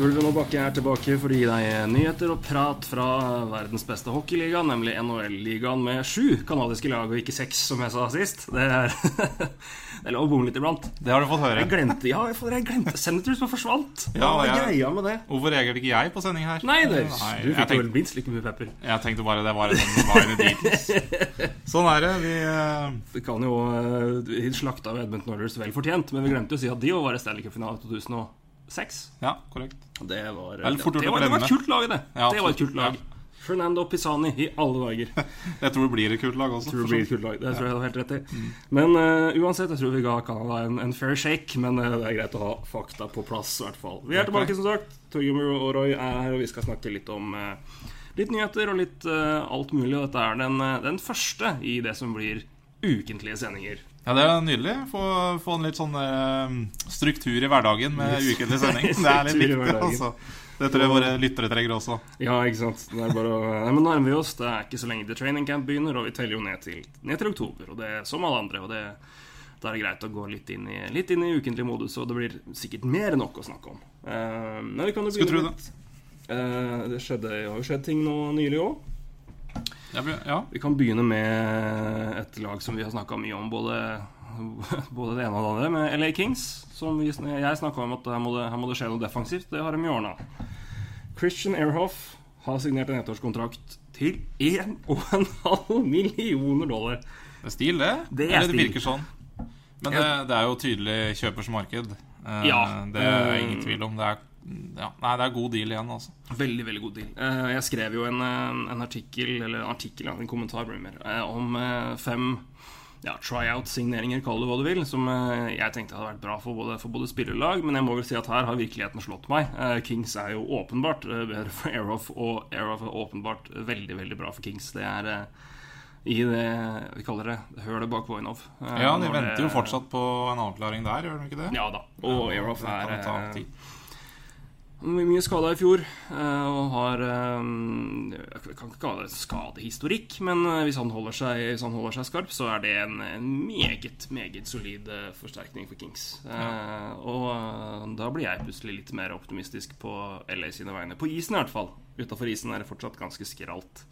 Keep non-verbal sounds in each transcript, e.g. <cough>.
Ulven og Bakke er tilbake for å gi deg nyheter og prat fra verdens beste hockeyliga, nemlig NHL-ligaen med sju kanadiske lag, og ikke seks, som jeg sa sist. Det er, <laughs> det er lov å bomme litt iblant. Det har du fått høre. Jeg glemte ja, jeg jeg glemte Senators som forsvant. Hva Ja, var jeg- greia med det? Hvorfor reagerte ikke jeg på sending her? Nei, det, Nei, du fikk vel tenkte, minst like mye pepper. jeg tenkte bare det var en sånn Beatles. <laughs> Sånn er det. Vi uh... Vi kan jo uh, slakte av Edmundton Oilers vel fortjent, men vi glemte å si at de jo var i Stanley Cup-finale 2006. Ja, korrekt. Det var, det, det, var, det var et kult lag, det. Ja, det var et kult lag. lag. Fernando Pisani i alle dager. <laughs> Jeg tror det blir et kult lag også. tror det blir et kult lag. Det tror jeg du har helt rett i. Men uh, uansett, jeg tror vi ga Canada en, en fair shake. Men uh, det er greit å ha fakta på plass, i hvert fall. Vi er tilbake, som sagt. Torgeir og Roy er her, og vi skal snakke litt om uh, litt nyheter og litt alt mulig. Og dette er den, den første i det som blir ukentlige sendinger. Ja, Det er nydelig. Få, få en litt sånn uh, struktur i hverdagen med ukentlig sending. <laughs> Det er litt viktig. altså Det tror jeg våre lyttere trenger også. Ja, ikke sant. Det er bare å Nei, men nærmer vi oss. Det er ikke så lenge The training camp begynner, og vi teller jo ned til, ned til oktober. Og det er som alle andre. Og det, da er det greit å gå litt inn i, litt inn i ukentlig modus, og det blir sikkert mer enn nok å snakke om. Uh, men vi kan jo begynne tro det. litt. Eh, det skjedde, har jo skjedd ting nå nylig òg. Ja, vi- ja. Vi kan begynne med et lag som vi har snakka mye om, både, både det ene og det andre, med LA Kings. Som vi, jeg snakka om at her må, det, her må det skje noe defensivt. Det har de ordna. Christian Airhoff har signert en ettårskontrakt til 1,5 millioner dollar. Det er stil, det. Det er Eller det virker sånn. Men det, det er jo tydelig kjøpers marked. Eh, Ja. Det er Eh, ingen tvil om. Det er, ja, nei, det er god deal igjen, altså. Veldig, veldig god deal. Eh, Jeg skrev jo en, en artikkel, eller en artikkel, en kommentar mer, eh, om eh, fem ja, tryout-signeringer, kall det hva du vil, som jeg tenkte hadde vært bra for både, for både spillerlag, men jeg må vel si at her har virkeligheten slått meg. Kings er jo åpenbart bedre for Aerof, og Aerof er åpenbart veldig, veldig bra for Kings. Det er i det vi kaller det hølet bak Voinov. Ja, de venter det- jo fortsatt på en avklaring der, gjør de ikke det? Ja da. Og Aerof er jo ta eh, tid. Mye skada i fjor, eh, og har eh, Jeg kan ikke kalle det skadehistorikk, men eh, hvis han holder seg, han holder seg skarp, så er det en, en meget, meget solid forsterkning for Kings. Ja. Og da blir jeg plutselig litt mer optimistisk på LA sine vegne. På isen, i hvert fall. Utafor isen er det fortsatt ganske skralt.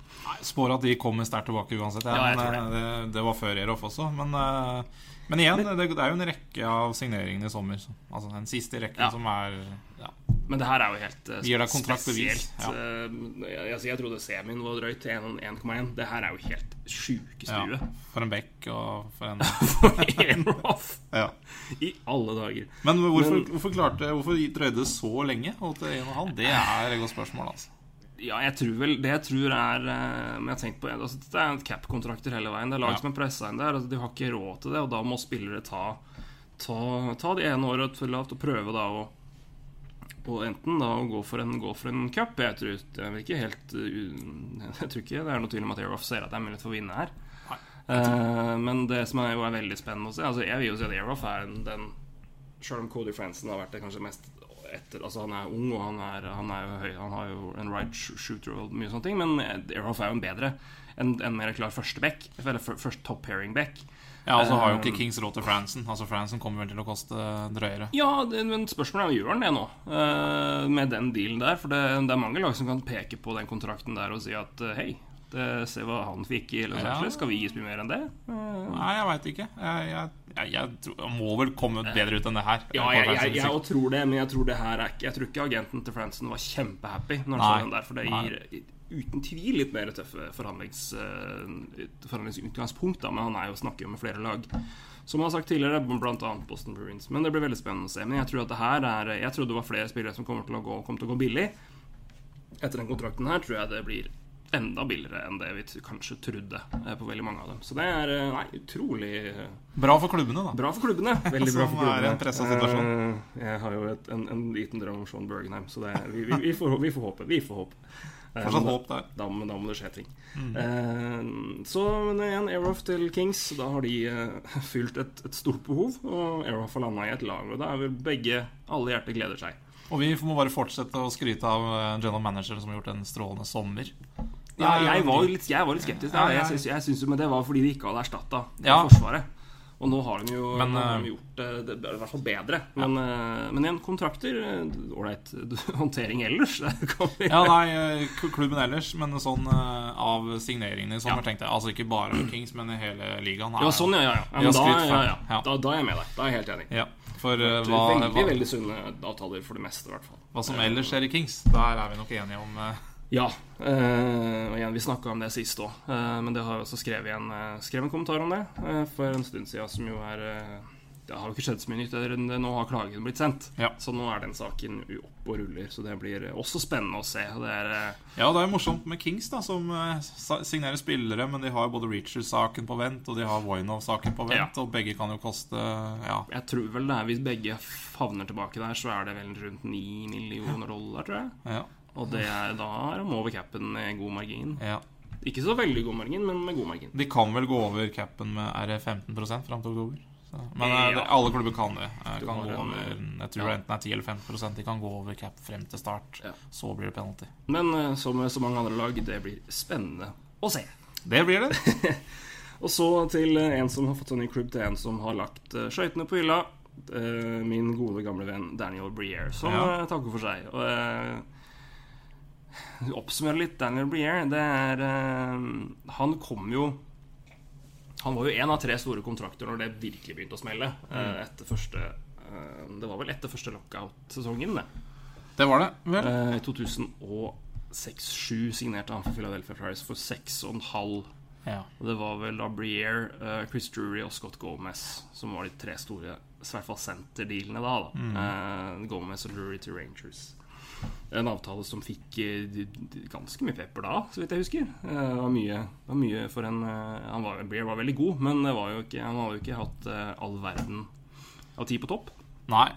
Spår at de kommer sterkt tilbake uansett. Ja, Ja, eh, det. Det, var før Eroff også. Men, men igjen, det, det er jo en rekke av signeringene i sommer. så- Altså den siste rekken Ja. som er ja. Men det her er jo helt uh, Gir deg kontraktbevis, spesielt. ja. Uh, Jeg, jeg, jeg trodde semien var drøyt til 1,1. Det her er jo helt ja. sjukestue. For en bekk og for en <laughs> For Aerof! ja. I alle dager. Men hvorfor, Men- hvorfor, klarte, hvorfor drøyde det så lenge? En en? Det er et godt spørsmål. altså Ja, jeg tror vel Det jeg tror er eh, Men jeg har tenkt på altså, Det er cap-kontrakter hele veien. Det er lag Ja. som er pressa inn der. Altså, de har ikke råd til det, og da må spillere ta Ta, ta det ene året for lavt og prøve da å og enten da å gå for en, gå for en cup. Jeg tror, jeg, ikke helt, uh, <laughs> jeg tror ikke det er noe tvil om at Aeroff ser at det er mulighet for å vinne her. Eh, men det som er, jo er veldig spennende å se altså Jeg vil jo si at Aeroff er den Selv om Cody Franson har vært det kanskje mest etter Altså Han er ung, og han er, han er jo høy Han har jo en right shooter og mye sånne ting, men Aerof er jo en bedre En, en mer klar første back. Eller først top pairing back. Ja, og så har jo ikke Kings råd til Franzen, Altså Franzen kommer vel til å koste drøyere. Ja, men spørsmålet er gjør han det nå, eh, med den dealen der? For det, det er mange lag som kan peke på den kontrakten der og si at eh, hei, det, se hva han fikk i Los Ja. Skal vi gi mye mer enn det? Eh, Nei, jeg veit ikke. Jeg, jeg, jeg, jeg, tror, må vel komme bedre ut enn det her. Ja, jeg, jeg, jeg, tror det, men jeg tror det her er Jeg tror ikke agenten til Franson var kjempehappy når han den der, for det gir uten tvil litt mer tøffe forhandlings, eh, forhandlingsutgangspunkt, da, men han er jo snakker jo med flere lag. Som han har sagt tidligere, bl.a. Boston Bruins. Men det blir veldig spennende å se. Men jeg tror at det her er Jeg trodde det var flere spillere som kommer til å gå, kommer til å gå billig. Etter den kontrakten her tror jeg det blir enda billigere enn det vi kanskje trodde eh, på veldig mange av dem. Så det er eh, nei, utrolig eh, Bra for klubbene, da. Bra for klubbene. Veldig bra <laughs> for klubbene. er en situasjon. Jeg har jo et, en, en liten drøm om Sean Bergenheim, så det, vi, vi, vi, får, vi får håpe. Vi får håpe. Fortsatt da- håp der. Da, må- da må det skje ting. Eh, så men igjen, Aerof til Kings. Da har de eh, <laughs> fylt et, et stort behov, og Aerof har landa i et lag. Og da er vel begge Alle hjerter gleder seg. Og vi må bare fortsette å skryte av eh, general manager som har gjort en strålende sommer. Ja, jeg var litt, jeg var litt skeptisk. Ja. jeg syns, jeg syns men det var fordi de ikke hadde erstatta Ja. Forsvaret. Og nå har de jo Men, har eh, de gjort det, i hvert fall bedre. Men, ja. men igjen, kontrakter eh, Ålreit håndtering ellers. Ja, nei, eh, klubben ellers, men sånn eh, av signeringene i sommer, Ja. tenkte jeg. Altså ikke bare Kings, men i hele ligaen. er Ja, sånn, ja. ja, ja. ja men da, ja, ja. Ja. Da, da er jeg med deg. Da er jeg helt enig. Ja, for uh, hva, veldig, hva, veldig sunne avtaler for det meste, i hvert fall. hva som ellers skjer i Kings, der er vi nok enige om uh... Ja. eh, og igjen, vi snakka om det sist òg, men det har jeg også skrevet en, eh, skrevet en kommentar om det eh, for en stund siden, som jo er eh, Det har jo ikke skjedd så mye nytt. Nå har klagen blitt sendt. Ja. Så nå er den saken opp og ruller. Så det blir eh, også spennende å se. Det er eh, Ja, det er jo morsomt med Kings, da som eh, signerer spillere, men de har jo både Reacher-saken på vent, og de har Voinov-saken på vent, Ja. og begge kan jo koste Ja. Jeg tror vel det er Hvis begge havner tilbake der, så er det vel rundt 9 millioner dollar, tror jeg. ja, Og det er, da er de over capen med god margin. ja. Ikke så veldig god margin, men med god margin. De kan vel gå over capen med R15 fram til oktober. Så. Men eh, Ja. alle klubber kan det. Eh, Kan gå over, jeg tror ja. enten er 10 eller 15 De kan gå over cap frem til start. Ja. Så blir det penalty. Men eh, som så mange andre lag, det blir spennende å se. Det blir det. <laughs> Og så til en som har fått en ny klubb, til en som har lagt skøytene på hylla. Min gode, gamle venn Daniel Briere, som Ja. takker for seg. Og uh, Oppsummere litt Daniel Briere. Det er Han kom jo Han var jo én av tre store kontrakter når det virkelig begynte å smelle. Mm. etter første eh, Det var vel etter første lockout-sesongen, det. Det var det, vel? Eh, I 2006-2007 signerte han for Philadelphia Flyers for 6,5 Ja. Det var vel da Briere, eh, Chris Drury og Scott Gomez som var de tre store i hvert fall senterdealene da. da. Mm. Gomez og Drury til Rangers. En avtale som fikk eh, ganske mye pepper da, så vidt jeg husker. Eh, Det var mye, det var mye for en eh, han var, var veldig god, men det var jo ikke, han hadde jo ikke hatt all verden av tid på topp. Nei,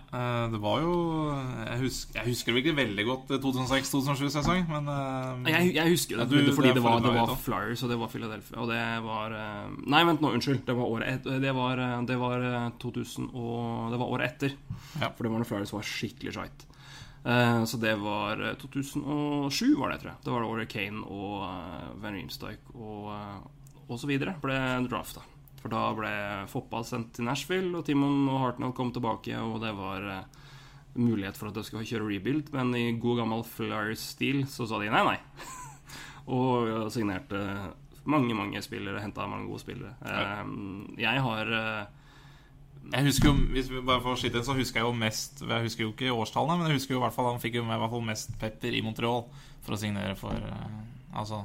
det var jo Jeg husker, jeg husker det ikke veldig godt 2006-2007-sesong, men Jeg, jeg husker det, du- det fordi det var, det var. Flyers, og det var Philadelphia, og det var Nei, vent nå, unnskyld. Det var året, et, det var, det var eh, 2000 og Det var året etter. Ja. For det var når Flyers var skikkelig skeit. Eh, så det var eh, 2007, var det, tror jeg. Det var året Kane og uh, Van Riemsdyk og, eh, og så videre ble drafta. For da ble Foppa sendt til Nashville, og Timon og Hartnell kom tilbake, og det var eh, mulighet for at de skulle kjøre rebuild, men i god gammel Flyers-stil så sa de nei, nei. <laughs> og signerte mange, mange spillere, henta mange gode spillere. Ja. jeg har eh, Jeg husker jo, hvis vi bare får skyte inn, så husker jeg jo mest Jeg husker jo ikke årstallene, men jeg husker jo i hvert fall han fikk jo med, i hvert fall mest pepper i Montreal for å signere for eh, Altså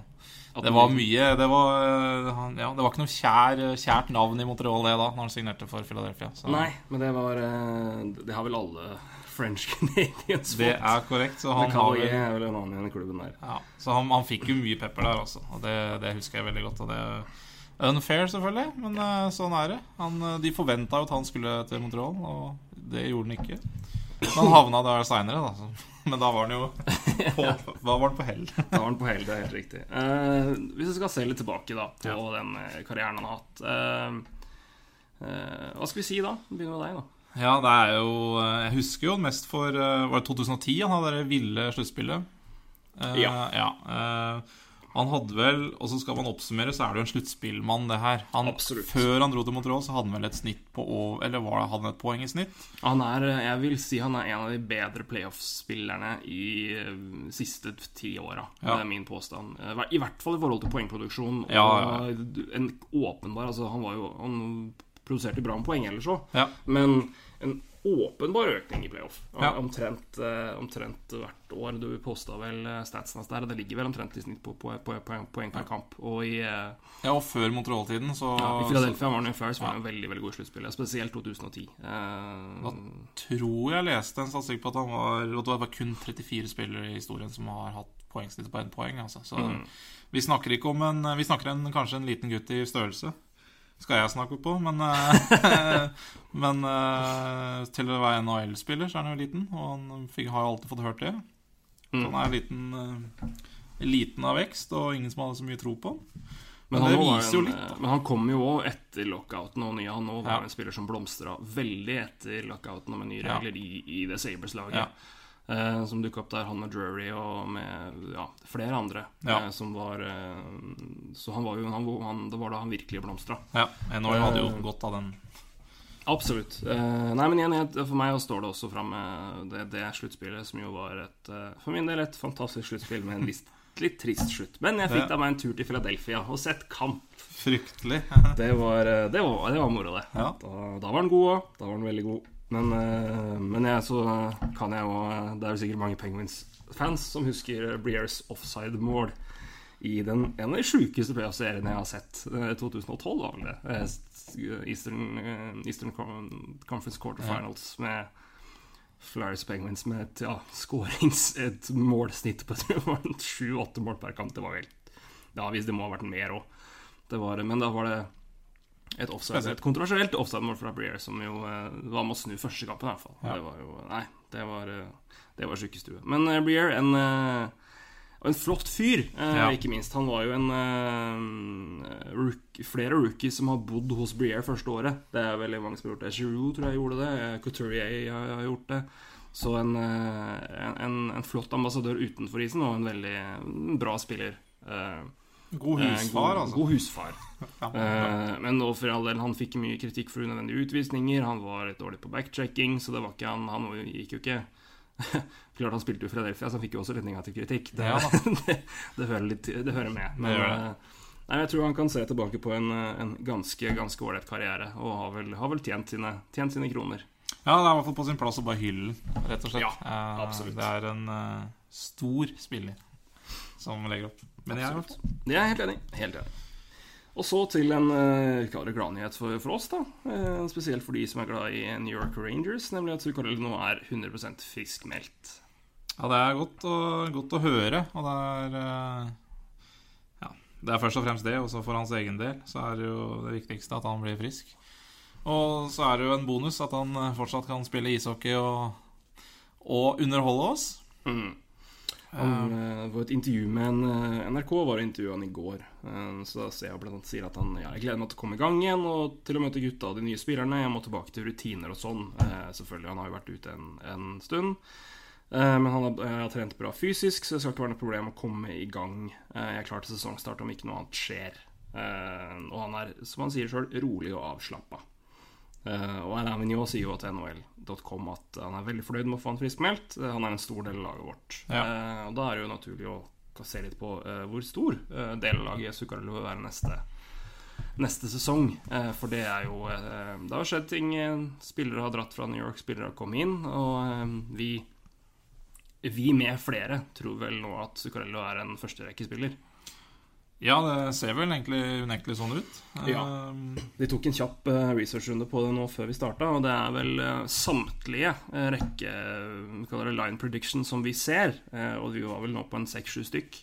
Det var mye Det var, eh, ja, det var ikke noe kjær, kjært navn i Montreal det da, når han signerte for Philadelphia. Så Nei, men det var eh, Det har vel alle <laughs> French Canadians fått. det er korrekt. Så han, har vel, er vel en annen i klubben der. ja, så han, han fikk jo mye pepper der, altså. Og det, det husker jeg veldig godt. Og det Unfair, selvfølgelig, men uh, sånn er det. Han, eh, de forventa jo at han skulle til Montreal, og det gjorde han ikke. Men han havna der seinere, da. <laughs> Men da var han jo på, <laughs> Da var han på hell. Da var han på hell, det er helt riktig. Uh, hvis vi skal se litt tilbake da på den eh, karrieren han har hatt uh, Hva skal vi si da? Begynner med deg, da. Ja, det er jo Jeg husker jo mest for Var det 2010 han hadde det ville sluttspillet? Ja. ja han hadde vel, og så skal man oppsummere, så er det jo en sluttspillmann, det her. Han, Før han dro til Montreal, så hadde han vel et snitt på over Eller var det, han et poeng i snitt? Han er, jeg vil si han er en av de bedre playoff-spillerne i eh, siste ti åra. Ja. Det er min påstand. Eh, I hvert fall i forhold til poengproduksjon. Og Ja, ja, en åpenbar altså Han var jo Han produserte bra med poeng ellers òg, men en åpenbar økning i playoff. Ja. Omtrent, eh, omtrent hvert år. Du posta vel eh, statsen hans der, og det ligger vel omtrent i snitt på på- på- poeng, poeng per kamp. Og i, eh, ja, og før Montreal-tiden, så ja, i Philadelphia var han jo før, så var Ja. han veldig veldig god i sluttspillet, spesielt 2010. Eh, Hva? tror jeg leste en statistikk på at han var at det var kun 34 spillere i historien som har hatt poengsnitt på ett poeng. Altså. Så Mm. vi snakker ikke om en Vi snakker en, kanskje en liten gutt i størrelse. Skal jeg snakke på, men eh, <laughs> Men eh, til å være NHL-spiller så er han jo liten, og han fikk, har jo alltid fått hørt det. Så Mm. han er liten, eh, liten av vekst, og ingen som hadde så mye tro på han. Men, Men han det var viser jo en. Men han kom jo òg etter lockouten og nye. Han òg var Ja. en spiller som blomstra veldig etter lockouten og med nye Ja. regler i, i The Sabres-laget. Ja. Eh, som dukka opp der, han med Drury og med ja, flere andre. Ja. Eh, som var eh, Så han var jo han, han, Det var da han virkelig blomstra. Ja, NHL hadde jo Eh. godt av den Absolutt. Eh, nei, men igjen, For meg står det også fram med det, det sluttspillet, som jo var et for min del et fantastisk sluttspill med en litt, litt trist slutt. Men jeg fikk da meg en tur til Philadelphia og sett kamp. Fryktelig. Det var, det var, det var moro, det. Ja. Da, da var den god òg. Da var den veldig god. Men, eh, men jeg, så kan jeg jo Det er jo sikkert mange Penguins-fans som husker Breers offside-mål i den, en av de sjukeste playoff-seriene jeg har sett. Eh, 2012 var vel det. Eh, Eastern, eh, Eastern Conference Quarterfinals med Flyers Penguins med et ja, skårings, Et målsnitt på <laughs> sju-åtte mål per kamp. Det var vel Ja, hvis det må ha vært mer òg. Men da var det et, offside, et kontroversielt offside-mål fra Breer, som jo eh, var med å snu første kampen, i hvert fall. Ja. Det var jo Nei, det var, eh, det var sjukestue. Men eh, Breer, en, eh, en flott fyr, eh, Ja. ikke minst. Han var jo en rook, Flere rookies som har bodd hos Breer første året. Det er veldig mange som har gjort det. Giroux tror jeg gjorde det. Couturier har, har gjort det. Så en, en, en flott ambassadør utenfor isen, og en veldig bra spiller. Eh, God eh, husfar, altså. God husfar. <laughs> Ja, Eh, men nå for all del, han fikk mye kritikk for unødvendige utvisninger. Han var litt dårlig på backchecking, så det var ikke han Han gikk jo ikke <laughs> Klart han spilte jo i Philadelphia, så han fikk jo også litt negativ kritikk. Det, Ja <laughs> det, det, hører, litt, det hører med. Men Det gjør det. eh, nei, jeg tror han kan se tilbake på en, en ganske ganske ålreit karriere, og har vel, har vel tjent, sine, tjent sine kroner. Ja, det er i hvert fall på sin plass å bare hylle rett og slett. Ja, absolutt. Det er en uh, stor spiller som legger opp. Men jeg, i hvert er helt enig. Helt enig. Og så til en uh, gladnyhet for, for oss, da. Uh, spesielt for de som er glad i New York Rangers, nemlig at Zuccarello nå er 100% friskmeldt. Ja, det er godt å, godt å høre, og det er uh, Ja, det er først og fremst det, og så for hans egen del så er det jo det viktigste at han blir frisk. Og så er det jo en bonus at han eh, fortsatt kan spille ishockey og, og underholde oss. Mm. Han det var et intervju med en eh, NRK var intervjuet han i går. Eh, så da ser jeg blant annet sier at han ja, jeg gleder meg til å komme i gang igjen og til å møte gutta og de nye spillerne. Jeg må tilbake til rutiner og sånn. Eh, selvfølgelig, han har jo vært ute en, en stund. Eh, men han har, eh, har trent bra fysisk, så det skal ikke være noe problem å komme i gang. Eh, jeg er klar til sesongstart om ikke noe annet skjer. Eh, og han er, som han sier sjøl, rolig og avslappa. Uh, og Alain Vigneault sier jo til NHL.com at han er veldig fornøyd med å få han friskmeldt. Eh, han er en stor del av laget vårt. Ja. Eh, og da er det jo naturlig å se litt på eh, hvor stor del av laget Zuccarello vil være neste, neste sesong. Eh, for det er jo eh, Det har skjedd ting. eh, Spillere har dratt fra New York, spillere har kommet inn. Og eh, vi vi med flere tror vel nå at Zuccarello er en førsterekkespiller. Ja, det ser vel egentlig unektelig sånn ut. Ja. Eh, Vi tok en kjapp eh, researchrunde på det nå før vi starta, og det er vel eh, samtlige eh, rekke det line prediction som vi ser, eh, og vi var vel nå på en seks-sju stykk,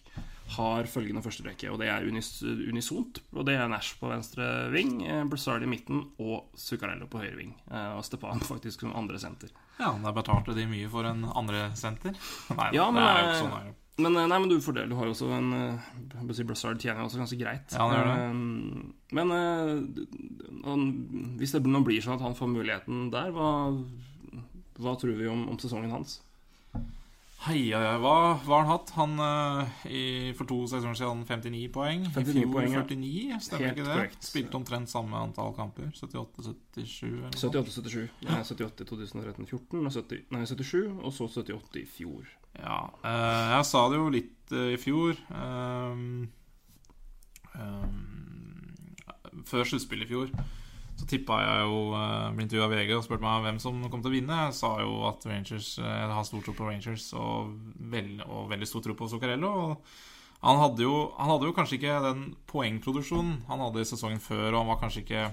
har følgende første rekke, og det er unis unisont. Og det er Nash på venstre ving, eh, Brassard i midten og Zuccarello på høyre ving. Eh, og Stepan <laughs> faktisk som andre senter. ja, der betalte de mye for en andre senter. <laughs> Nei, Ja, men, det er jo eh, ikke sånn. Her. Men, eh, nei, men du fordeler, du har jo også en eh, jeg si Brassard tjener jo også ganske greit. Ja, gjør det. Eh, Men han, hvis det nå blir sånn at han får muligheten der, hva, hva tror vi om, om sesongen hans? Hei, hei, hei, hva har han hatt? Han uh, i, For to sesonger siden 59 poeng. 59 I fjor poeng, ja. 49, stemmer Helt ikke det? korrekt. Spilte omtrent samme antall kamper. 78-77 eller noe. 78-77. Nei, 78 i 2013-14, og 70 nei, 77, og så 78 i fjor. Ja, Uh, jeg sa det jo litt uh, i fjor. Um, um, før sluttspillet i fjor så tippa jeg jo ble intervjua av VG og spurte meg hvem som kom til å vinne. Jeg sa jo at Rangers eh, Jeg har stor tro på Rangers og, veld, og veldig stor tro på Zuccarello. Han hadde, jo, han hadde jo kanskje ikke den poengproduksjonen han hadde i sesongen før, og han var kanskje ikke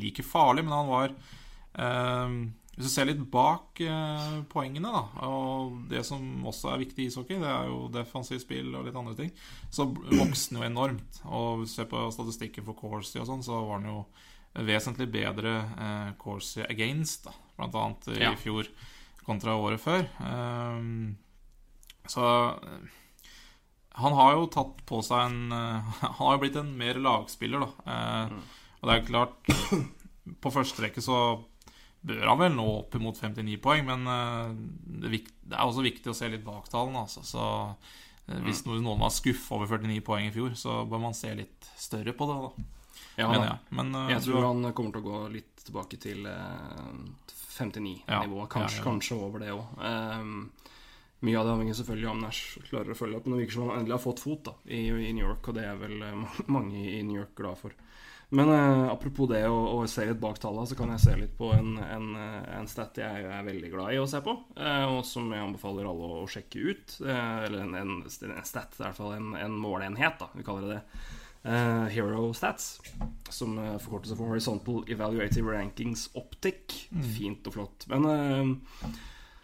like farlig, men han var eh, hvis du ser litt bak eh, poengene, da, og det som også er viktig i ishockey, det er jo defensivt spill og litt andre ting, så vokste han jo enormt. Og hvis du ser på statistikken for Corsi og sånn, så var han jo vesentlig bedre eh, Corsi against, da, blant annet i Ja. fjor kontra året før. Um, så eh, han har jo tatt på seg en eh, <laughs> Han har jo blitt en mer lagspiller, da. Eh, Og det er klart <clears throat> På første rekke så bør han vel nå opp imot 59 poeng, men eh, det, er også viktig å se litt bak tallene. Altså. Så hvis noen, noen var skuffa over 49 poeng i fjor, så bør man se litt større på det. da Ja, mener jeg. Men uh, Jeg tror han kommer til å gå litt tilbake til uh, 59-nivå. Ja, Kanskje, ja, ja. kanskje over det òg. mye av det avhenger selvfølgelig om Nash klarer å følge opp, men det virker som han endelig har fått fot da, i, i New York, og det er vel eh, <laughs> mange i New York glad for. Men eh, apropos det å, å se litt bak tallene, så kan jeg se litt på en, en, eh, en stat jeg er veldig glad i å se på, eh, og som jeg anbefaler alle å, å sjekke ut. Eh, eller en, en, stat, i hvert fall en, en måleenhet, da, vi kaller det det. Eh, Hero Stats, som uh, forkortes for Horizontal Evaluative Rankings Optic. Fint og flott. Men uh,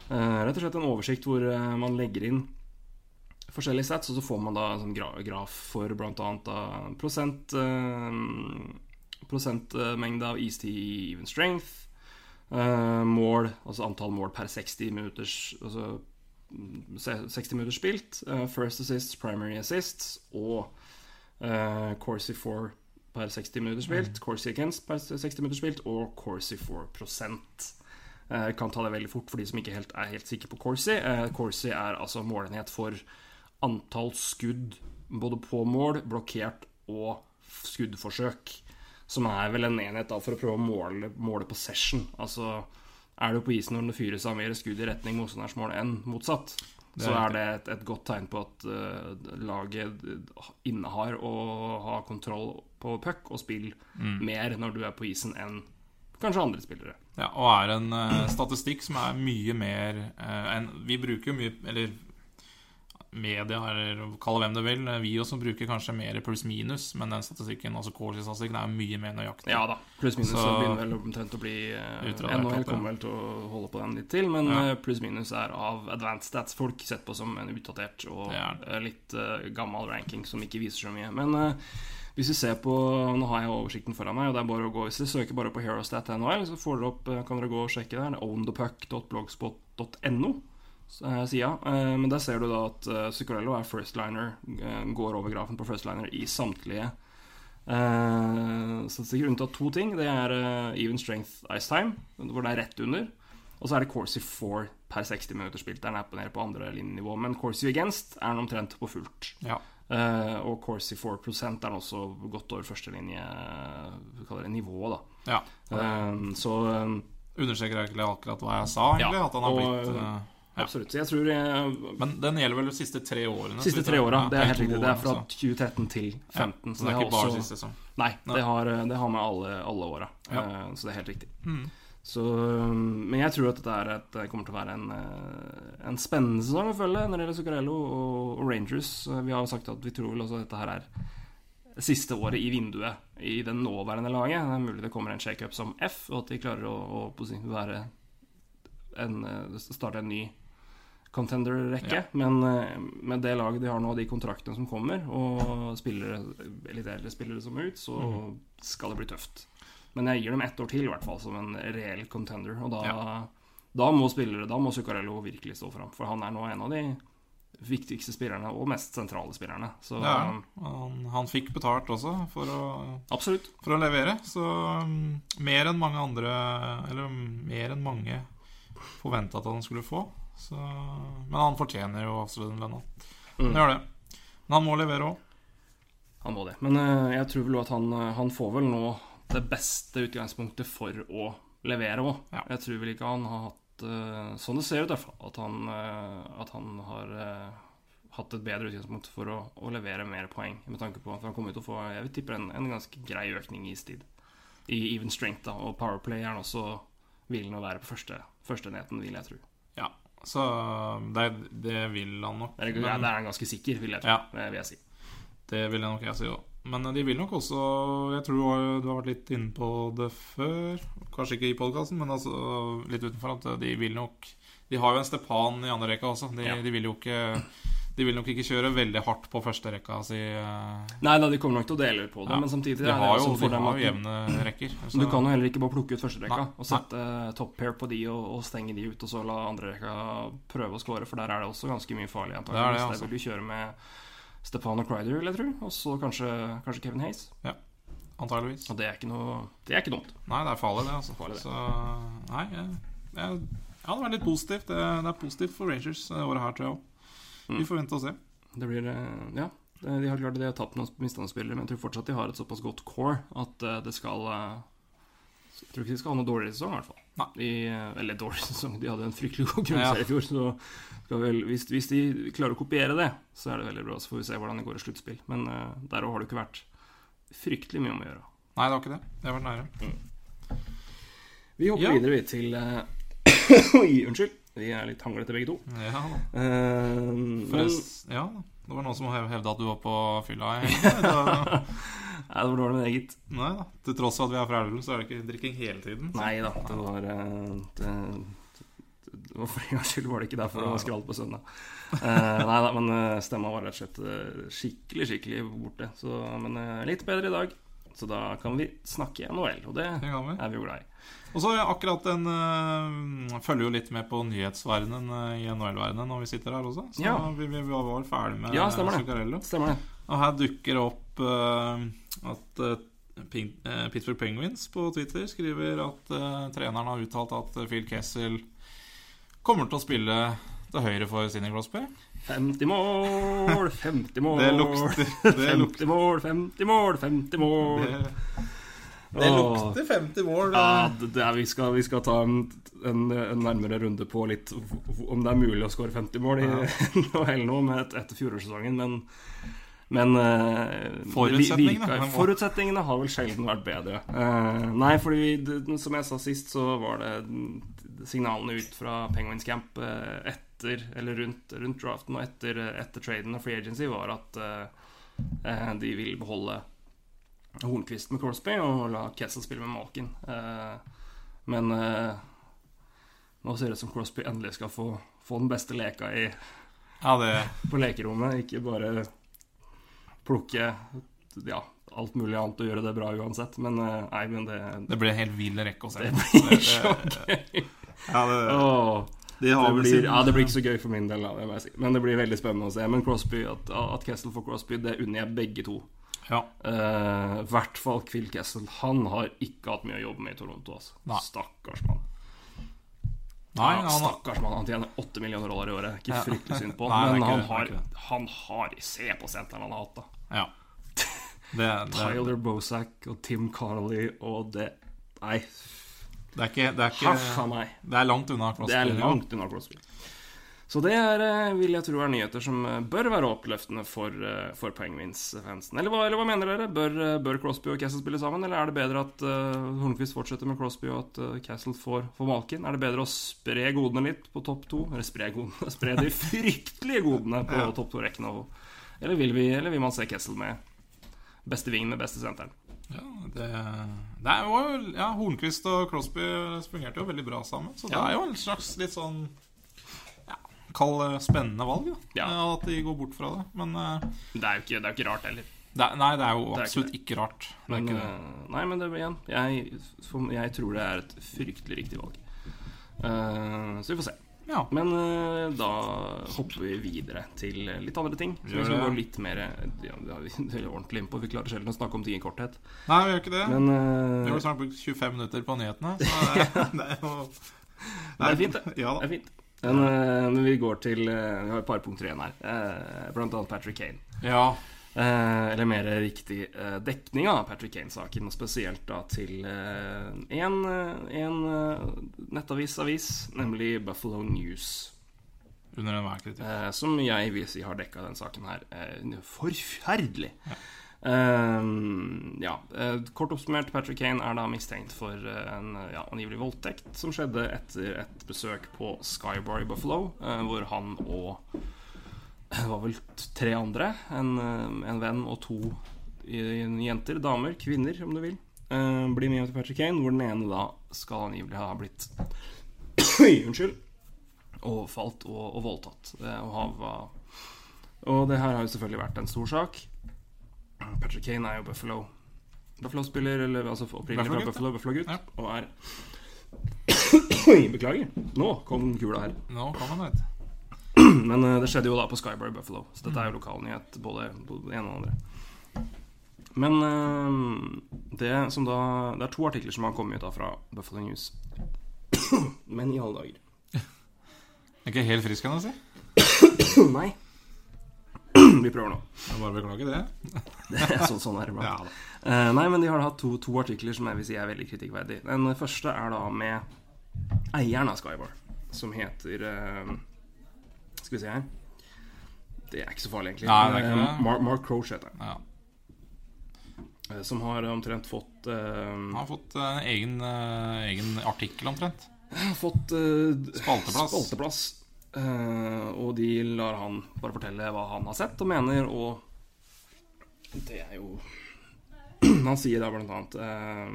uh, rett og slett en oversikt hvor man legger inn forskjellige stats, og så får man da en sånn gra graf for bl.a. prosent prosentmengde av EST i even strength, mål, altså antall mål per 60 minutters altså mm, 60 minutter spilt, first assists, primary assists og uh, Corsi 4 per 60 minutter spilt, Corsi against per 60 minutter spilt og Corsi 4 prosent. Eh, kan ta det veldig fort for de som ikke helt er helt sikre på Corsi. Uh, Corsi er altså målenhet for antall skudd både på mål, blokkert og skuddforsøk. Som er vel en enhet da for å prøve å måle, måle på session. Altså er du på isen når det fyres av mer skudd i retning motstanders mål enn motsatt, så er det et, et godt tegn på at uh, laget innehar og har kontroll på puck og spill Mm. mer når du er på isen enn kanskje andre spillere. Ja, og er en uh, statistikk som er mye mer uh, enn Vi bruker jo mye Eller media, eller kall det hvem du vil. Vi også bruker kanskje mer pluss-minus, men den statistikken, altså Corsi-statistikken, er jo mye mer nøyaktig. Ja da, pluss-minus Så- så begynner vel omtrent å bli eh, NHL kommer vel til å holde på den litt til, men Ja. eh, pluss-minus er av advanced stats folk sett på som en utdatert og er eh, litt uh, gammel ranking som ikke viser så mye. Men uh, hvis vi ser på Nå har jeg oversikten foran meg, og det er bare å gå Hvis dere søker bare på Herostat NHL, så får dere opp, kan dere gå og sjekke der. Er ownthepuck.blogspot.no sida. Eh, Men der ser du da at eh, Zuccarello er firstliner, eh, går over grafen på firstliner i samtlige Uh, statistikker, unntatt to ting. Det er eh, even strength ice time, hvor det er rett under. Og så er det Corsi 4 per 60 minutter spilt. Er den er nede på andre linjenivå. Men Corsi against er den omtrent på fullt. Ja. Uh, og Corsi 4 er den også godt over førstelinjenivået, da. ja. Eh, så um, Understreker egentlig akkurat hva jeg sa, egentlig. Ja, at han har blitt eh, ja. Absolutt. Jeg tror jeg, Men den gjelder vel de siste tre årene? Siste tre åra. Det er helt riktig. Det er fra altså. 2013 til 2015. Ja, så det er ikke bare siste sesong. Nei, det har, det har med alle, alle åra. Eh, Så det er helt riktig. Mm. Så, men jeg tror at dette et, kommer til å være en, eh, en spennende sesong å følge når det gjelder Zuccarello og, Rangers. Eh, Vi har jo sagt at vi tror vel også at dette her er siste året i vinduet i det nåværende laget. Det er mulig det kommer en shakeup som F, og at de klarer å, å, være en, eh, starte en ny contender-rekke. Ja. Men eh, med det laget de har nå, de kontraktene som kommer, og spillere, litt eldre spillere som er ut, så mm. skal det bli tøft. Men jeg gir dem ett år til, i hvert fall, som en reell contender. Og da, Ja. da må spillere, da må Zuccarello virkelig stå fram. For han er nå en av de viktigste spillerne, og mest sentrale spillerne. Så er han. Han, fikk betalt også for å, absolutt. for å levere. Så um, mer enn mange andre Eller mer enn mange forventa at han skulle få. Så, men han fortjener jo absolutt den lønna. Mm. Han gjør det. Men han må levere òg. Han må det. Men uh, jeg tror vel at han, eh, han får vel nå det beste utgangspunktet for å levere òg. Ja. Jeg tror vel ikke han har hatt uh, Sånn det ser ut, i hvert fall. At han, uh, at han har hatt et bedre utgangspunkt for å, å levere mer poeng. Med tanke på at han kommer til å få Jeg vil tippe en, en ganske grei økning i istid. I even strength, da. Og powerplay er han også villig å være på første, førstenheten, vil jeg tro. Ja. Så det, det vil han nok. Det er, Men- det er han ganske sikker, vil jeg. Ja. Vil jeg si. Det vil jeg nok jeg si òg. Men de vil nok også Jeg tror du har, du har vært litt inne på det før. Kanskje ikke i podkasten, men altså litt utenfor. At de vil nok De har jo en Stepan i andre rekka også. De, Ja. de vil jo ikke De vil nok ikke kjøre veldig hardt på første rekka si. eh, Nei da, de kommer nok til å dele på det, Ja. men samtidig De er har jo, de har jevne rekker. Så- Du kan jo heller ikke bare plukke ut førsterekka og sette top pair på de og, og stenge de ut, og så la andrerekka prøve å score, for der er det også ganske mye farlig. Det er det, altså. Der vil du kjøre med Stefano Crider, vil jeg tro, og så kanskje, kanskje Kevin Hayes. Antageligvis. Og det er ikke noe Det er ikke dumt. Nei, det er farlig, det. altså Farlig, det. Så nei, jeg, jeg, ja, det var litt positivt. Det, det er positivt for Rangers det året her, tror jeg òg. Vi Mm. får vente og se. Det blir eh, Ja. De har klart det, de har tapt noen misstandsspillere, men jeg tror fortsatt de har et såpass godt core at eh, det skal eh, Jeg tror ikke de skal ha noe dårligere sesong, i hvert fall. De, eh, eller dårlig <laughs> sesong, de hadde en fryktelig god grunnserie i fjor. Så skal vel, hvis, hvis de klarer å kopiere det, så er det veldig bra. Så får vi se hvordan det går i sluttspill. Men uh, der òg har det ikke vært fryktelig mye om å gjøre. Nei, det var ikke det. Det vært nære. Vi hopper Ja. videre vi til uh, <coughs> Oi, unnskyld. Vi er litt hanglete begge to. Ja. Eh, men ja, det var noen som hev- hevda at du var på fylla i. <laughs> Nei, det var dårlig med eget. Nei da. Til tross for at vi er fra Elverum, så er det ikke drikking hele tiden. Nei da, det var eh, det, det var For en gangs skyld var det ikke derfor det var skralt på søndag. uh, nei da, men stemma var rett og slett skikkelig, skikkelig borte. Så, men litt bedre i dag. Så da kan vi snakke NHL, og det Det er vi jo glad i. Og så akkurat den øh, Følger jo litt med på nyhetsverdenen øh, i NHL-verdenen når vi sitter her også. Så Ja. vi, vi, var vel ferdig med Ja, stemmer. Zuccarello. Stemmer det. Og her dukker det opp øh, at Ping, Pittsburgh Penguins på Twitter skriver at treneren har uttalt at Phil Kessel kommer til å spille til høyre for Sidney Crosby. 50 mål, 50 mål Det lukter Det, lukter, 50 mål, 50 mål, 50 mål. det, det lukter 50 mål. Ja, øh. det, er, vi, skal, vi skal ta en, en, en nærmere runde på litt om det er mulig å skåre 50 mål i <laughs> NHL nå med et, etter fjorårssesongen, men men eh, Forutsetningene, vi, vi, Forutsetningene har vel sjelden vært bedre. Uh, nei, fordi det, som jeg sa sist, så var det signalene ut fra Penguins Camp eh, etter, eller rundt, rundt draften og etter, etter traden og free agency, var at eh, eh, de vil beholde Hornquist med Crosby og la Kessel spille med Malkin. Eh, men eh, nå ser det ut som Crosby endelig skal få, få den beste leka i, Ja, det på lekerommet. Ikke bare plukke ja, alt mulig annet og gjøre det bra uansett. Men eh, nei, men det, Det blir en helt vill rekke å se. <laughs> det blir så gøy. Ja, det, oh, de det, har vel blir, sin ja, det blir ikke så gøy for min del, da, det må jeg si. men det blir veldig spennende å se. Men Crosby, at, at Kessel får Crosby, det unner jeg begge to. Ja. Eh, I hvert fall Quill Kessel. Han har ikke hatt mye å jobbe med i Toronto. Altså. Stakkars mann. Nei, ja, han, stakkars mann. Han tjener 8 millioner dollar i året. Ikke Ja. fryktelig synd på <laughs> Nei, men han har, han har Se på senteren han har hatt, da. ja. Det, det, Tyler Bozak og Tim Carley og det Nei, det er ikke Det er, ikke, det er langt unna Crosby. Det er langt unna Crosby. Så det er, eh, vil jeg tro er nyheter som eh, bør være oppløftende for, eh, for Penguins-fansen. Eller, eller hva mener dere? Bør, bør Crosby og Castle spille sammen, eller er det bedre at uh, Hornquist fortsetter med Crosby og at uh, Castle får, får Malkin? Er det bedre å spre godene litt på topp to? Eller spre godene? <laughs> Spre de fryktelige godene på Ja. topp to-rekkene? Eller, eller vil man se Castle med beste vingen med beste senteren? Ja, det, det jo Ja, Hornquist og Crosby spungerte jo veldig bra sammen. Så det Ja. er jo en slags litt sånn Kall det spennende valg. Ja. Eh, At de går bort fra det. Men eh, Det er jo ikke, det er jo ikke rart heller. det, Nei, det er jo Det er absolutt ikke, rart. Det er Men, ikke det. eh, nei, men det, igjen jeg, jeg tror det er et fryktelig riktig valg. Uh, så vi får se. Ja. Men uh, da hopper vi videre til litt andre ting. Så vi skal gå litt mer ja, <laughs> det er vi- ordentlig innpå. Vi klarer sjelden å snakke om ting i korthet. Nei, vi gjør ikke det. Men Vi eh, har snart brukt 25 minutter på nyhetene. Så <laughs> det, det er jo det er fint, det. Ja Det er fint. Men, eh, men vi går til eh, Vi har et par punkter igjen her. Eh, blant annet Patrick Kane. Ja. Eh, eller mer riktig eh, dekning av Patrick Kane-saken, og spesielt da til én nettavis-avis, nemlig Buffalo News. Under enhver kritikk. Som jeg vil si har dekka den saken her. forferdelig. forferdelig! Eh, ja. eh, kort oppsummert, Patrick Kane er da mistenkt for eh, en ja, angivelig voldtekt som skjedde etter et besøk på Skybar i Buffalo, uh, hvor han og det var vel tre andre, en, eh, en venn og to jenter, damer, kvinner om du vil, uh, blir med hjem til Patrick Kane, hvor den ene da skal angivelig ha blitt <coughs> unnskyld overfalt og, og voldtatt. Uh, Og, og det her har jo selvfølgelig vært en stor sak. Patrick Kane er jo Buffalo Buffalo-spiller, eller altså opprinnelig fra Buffalo, Buffalo-gutt, Ja. og er beklager. Nå kom kula her. Nå kom han ut. Men uh, det skjedde jo da på Skybar i Buffalo, så dette er jo lokalnyhet, både, både det ene og det andre. Men uh, det som da Det er to artikler som har kommet ut da fra Buffalo News. Men i alle dager <laughs> Er ikke helt frisk, jeg si. <coughs> Nei. <clears throat> vi prøver nå. Jeg bare beklager det. <laughs> sånn, sånn er det Ja, iblant. da. uh, nei, men de har hatt to, to artikler som jeg vil si er veldig kritikkverdige. Den første er da med eieren av Skybar, som heter uh, Skal vi se her Det er ikke så farlig, egentlig. Nei, det er det. Mark, Mark Croach heter han. Ja. Som har omtrent fått Han har fått en egen, egen artikkel, omtrent. fått Spalteplass. spalteplass. Eh, og de lar han bare fortelle hva han har sett og mener, og det er jo <clears throat> Han sier da blant annet eh,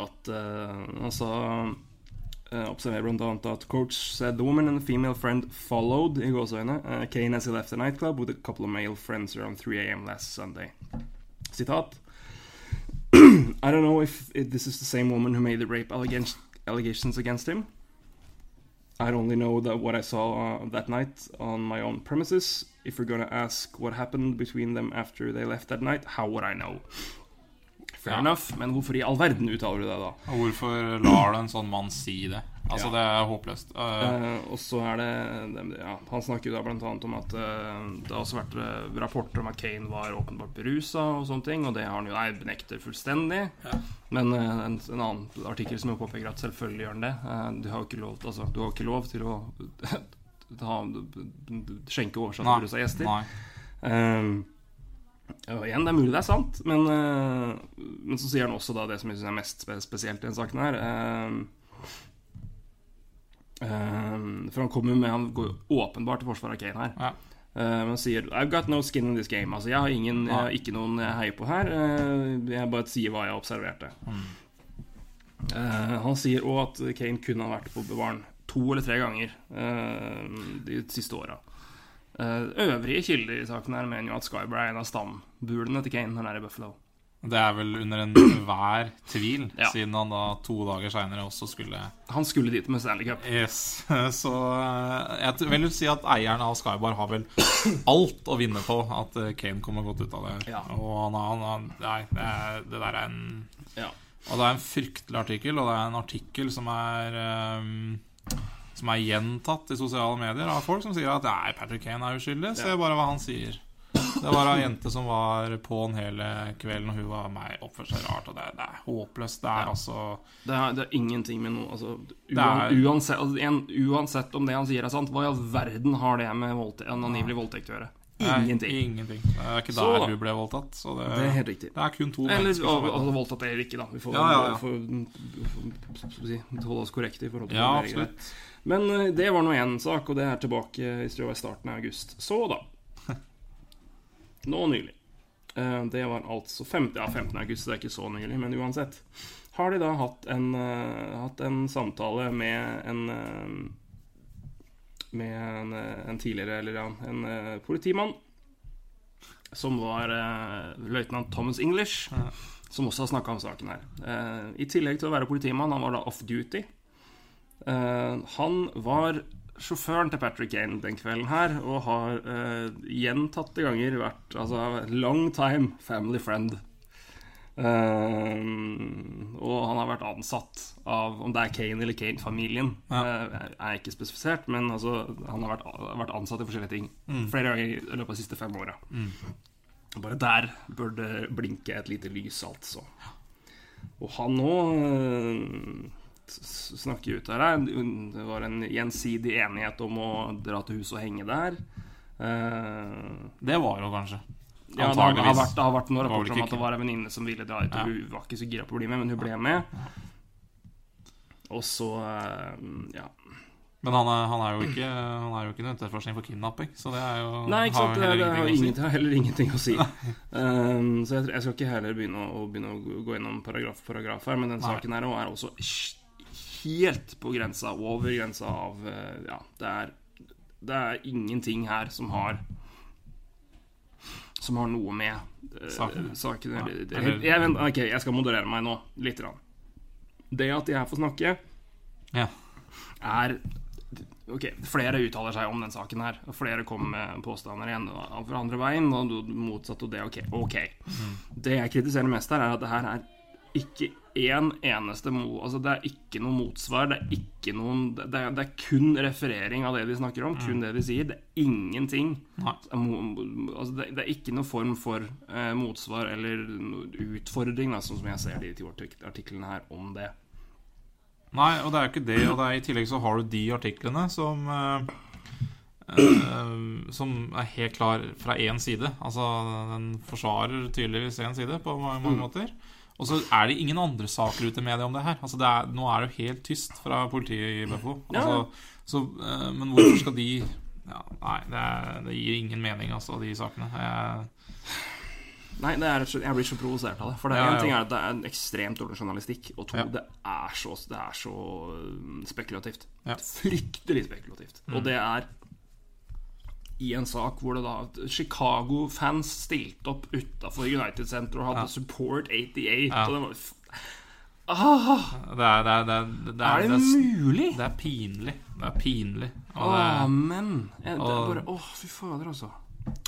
at Han sa eh, Observerer blant annet at coach said the woman and the female friend followed i gåseøyne uh, Kane as he left the nightclub with a couple of male friends around 3 a.m. last Sunday. Sitat <clears throat> I don't know if if this is the same woman who made the rape allegation, allegations against him. I only know that what I saw uh, that night on my own premises. If you're gonna ask what happened between them after they left that night, how would I know? Fair Ja. enough, men hvorfor i all verden uttaler du det, da? Og hvorfor lar du en sånn mann si det? Altså, Ja. det er håpløst. Uh, uh, og så er det, det ja, Han snakker jo da annet om at uh, det har også vært eh, rapporter om at Kane var åpenbart berusa og sånne ting, og det har han jo nei, benekter fullstendig. Ja. Men en, en annen artikkel som jo påpeker at selvfølgelig gjør han det. Du har jo ikke lov, altså, du har ikke lov til å <laughs> ta, skjenke oversatt Nei. berusa gjester. Nei. Um, og igjen, det er mulig det er sant, men, men så sier han også da det som jeg synes er mest spe spesielt i denne saken her. Um, for han kommer med Han går jo åpenbart til forsvar av Kane her. Ja. Uh, men sier 'I've got no skin in this game'. Altså, jeg har, ingen, jeg har ikke noen jeg heier på her. Uh, jeg bare sier hva jeg observerte. Mm. Uh, han sier òg at Kane kunne ha vært på bevaren to eller tre ganger de siste åra. Øvrige kilder i saken her mener jo at Skyber er en av stambulene til Kane. når han er i Buffalo. Det er vel under enhver <clears throat> tvil, Ja. siden han da to dager seinere også skulle Han skulle dit med Stanley Cup. Yes. <laughs> Så eh, jeg vil si at eieren av Skybar har vel <clears throat> alt å vinne på at eh, Kane kommer godt ut av det. Ja. Og han, han, han, Nei, det, er, det der er en Ja. Og det er en fryktelig artikkel, og det er en artikkel som er um, Som er gjentatt i sosiale medier av folk som sier at nei, Patrick Kane er uskyldig. Se bare hva han sier. Det var ei jente som var på'n hele kvelden, og hun var meg oppførte seg rart. Og det, det er håpløst. Det er Ja. altså Det er, det er ingenting med noe altså, Det er- uansett, altså, en, uansett om det han sier er sant, hva i all verden har det med voldte, en angivelig voldtekt å gjøre? Nei, Ingenting. ingenting. Det er ikke der så, hun ble voldtatt. Så det, Det er helt riktig. det er kun to Eller mennesker som altså, voldtatt eller ikke, da. Vi får, Ja, ja, får, får, si, holde oss korrekte i forhold til Ja, absolutt. Men eh, det var nå én sak, og det er tilbake i starten av august. Så, da. Nå nylig. Eh, Det var altså 15, ja, 15. august, det er ikke så nylig, men uansett. Har de da hatt en, eh, hatt en samtale med en eh, Med en, en tidligere, eller ja, en politimann. Som var uh, løytnant Thomas English. Ja. Som også har snakka om saken her. Eh, I tillegg til å være politimann, han var da off duty. Eh, han var sjåføren til Patrick Kane den kvelden her, og har uh, gjentatte ganger vært altså long time family friend. Uh, og han har vært ansatt av Om det er Kane eller Kane-familien, Ja. eh, er ikke spesifisert, men altså, han har vært, vært ansatt i forskjellige ting flere ganger i løpet av de siste fem åra. Mm. Bare der bør det blinke et lite lys, altså. Og han nå snakker ut her. Det var en gjensidig enighet om å dra til huset og henge der. Eh, Det var jo kanskje. ja, det har, det har vært, det har vært noen rapporter om at det var en venninne som ville dra ut. Ja. Hun var ikke så gira på å bli med, men hun ble med. Og så eh, Ja. Men han er, han er jo ikke Han er jo ikke en etterforskning for kidnapping, så det er jo Nei, ikke sant. har Det, jo heller har, ingenting si. heller ingenting å si. Um, <laughs> så jeg, jeg skal ikke heller begynne å, å begynne å gå gjennom paragraf for paragraf her, men den Nei. saken her er også helt på grensa, over grensa av eh, Ja, det er, det er ingenting her som har Som har noe med uh, Saken. saken Ja, eller- jeg, vent- Ok, jeg skal moderere meg nå, lite grann. Det at de her får snakke, Ja. er Ok, flere uttaler seg om den saken her. Og flere kommer med påstander igjen fra andre veien, og motsatt, og det ok. Mm. Det jeg kritiserer mest her, er at det her er ikke én eneste mo... Altså, det er ikke noe motsvar. Det er ikke noen Det er, det er kun referering av det de snakker om. Kun det de sier. Det er ingenting. Altså, det, det er ikke noen form for eh, motsvar eller utfordring, da, sånn som jeg ser de to artiklene her om det. Nei, og det er jo ikke det. Og det er, i tillegg så har du de artiklene som eh, eh, Som er helt klar fra én side. Altså, den forsvarer tydeligvis én side på mange, mange måter. Og så er det ingen andre saker ute i media om det her. Altså, det er, nå er det jo helt tyst fra politiet i Buffalo. Ja. Altså, så, eh, men hvorfor skal de ja, Nei, det, er, det gir ingen mening, altså, de sakene. Jeg, Nei, det er, jeg blir så provosert av det. For det Ja, en ting er at det er en ekstremt dårlig journalistikk, og to, Ja. det er så, det er så um, spekulativt. Ja. Mm. Fryktelig spekulativt. Og det er i en sak hvor det da Chicago-fans stilte opp utafor United Center og hadde Ja. Support 88, Ja. og det var ah, det, er, det, er, det, er, det, er, det det, mulig? det er pinlig. Det er pinlig. Og det, Amen. Det er bare Å, fy fader, altså.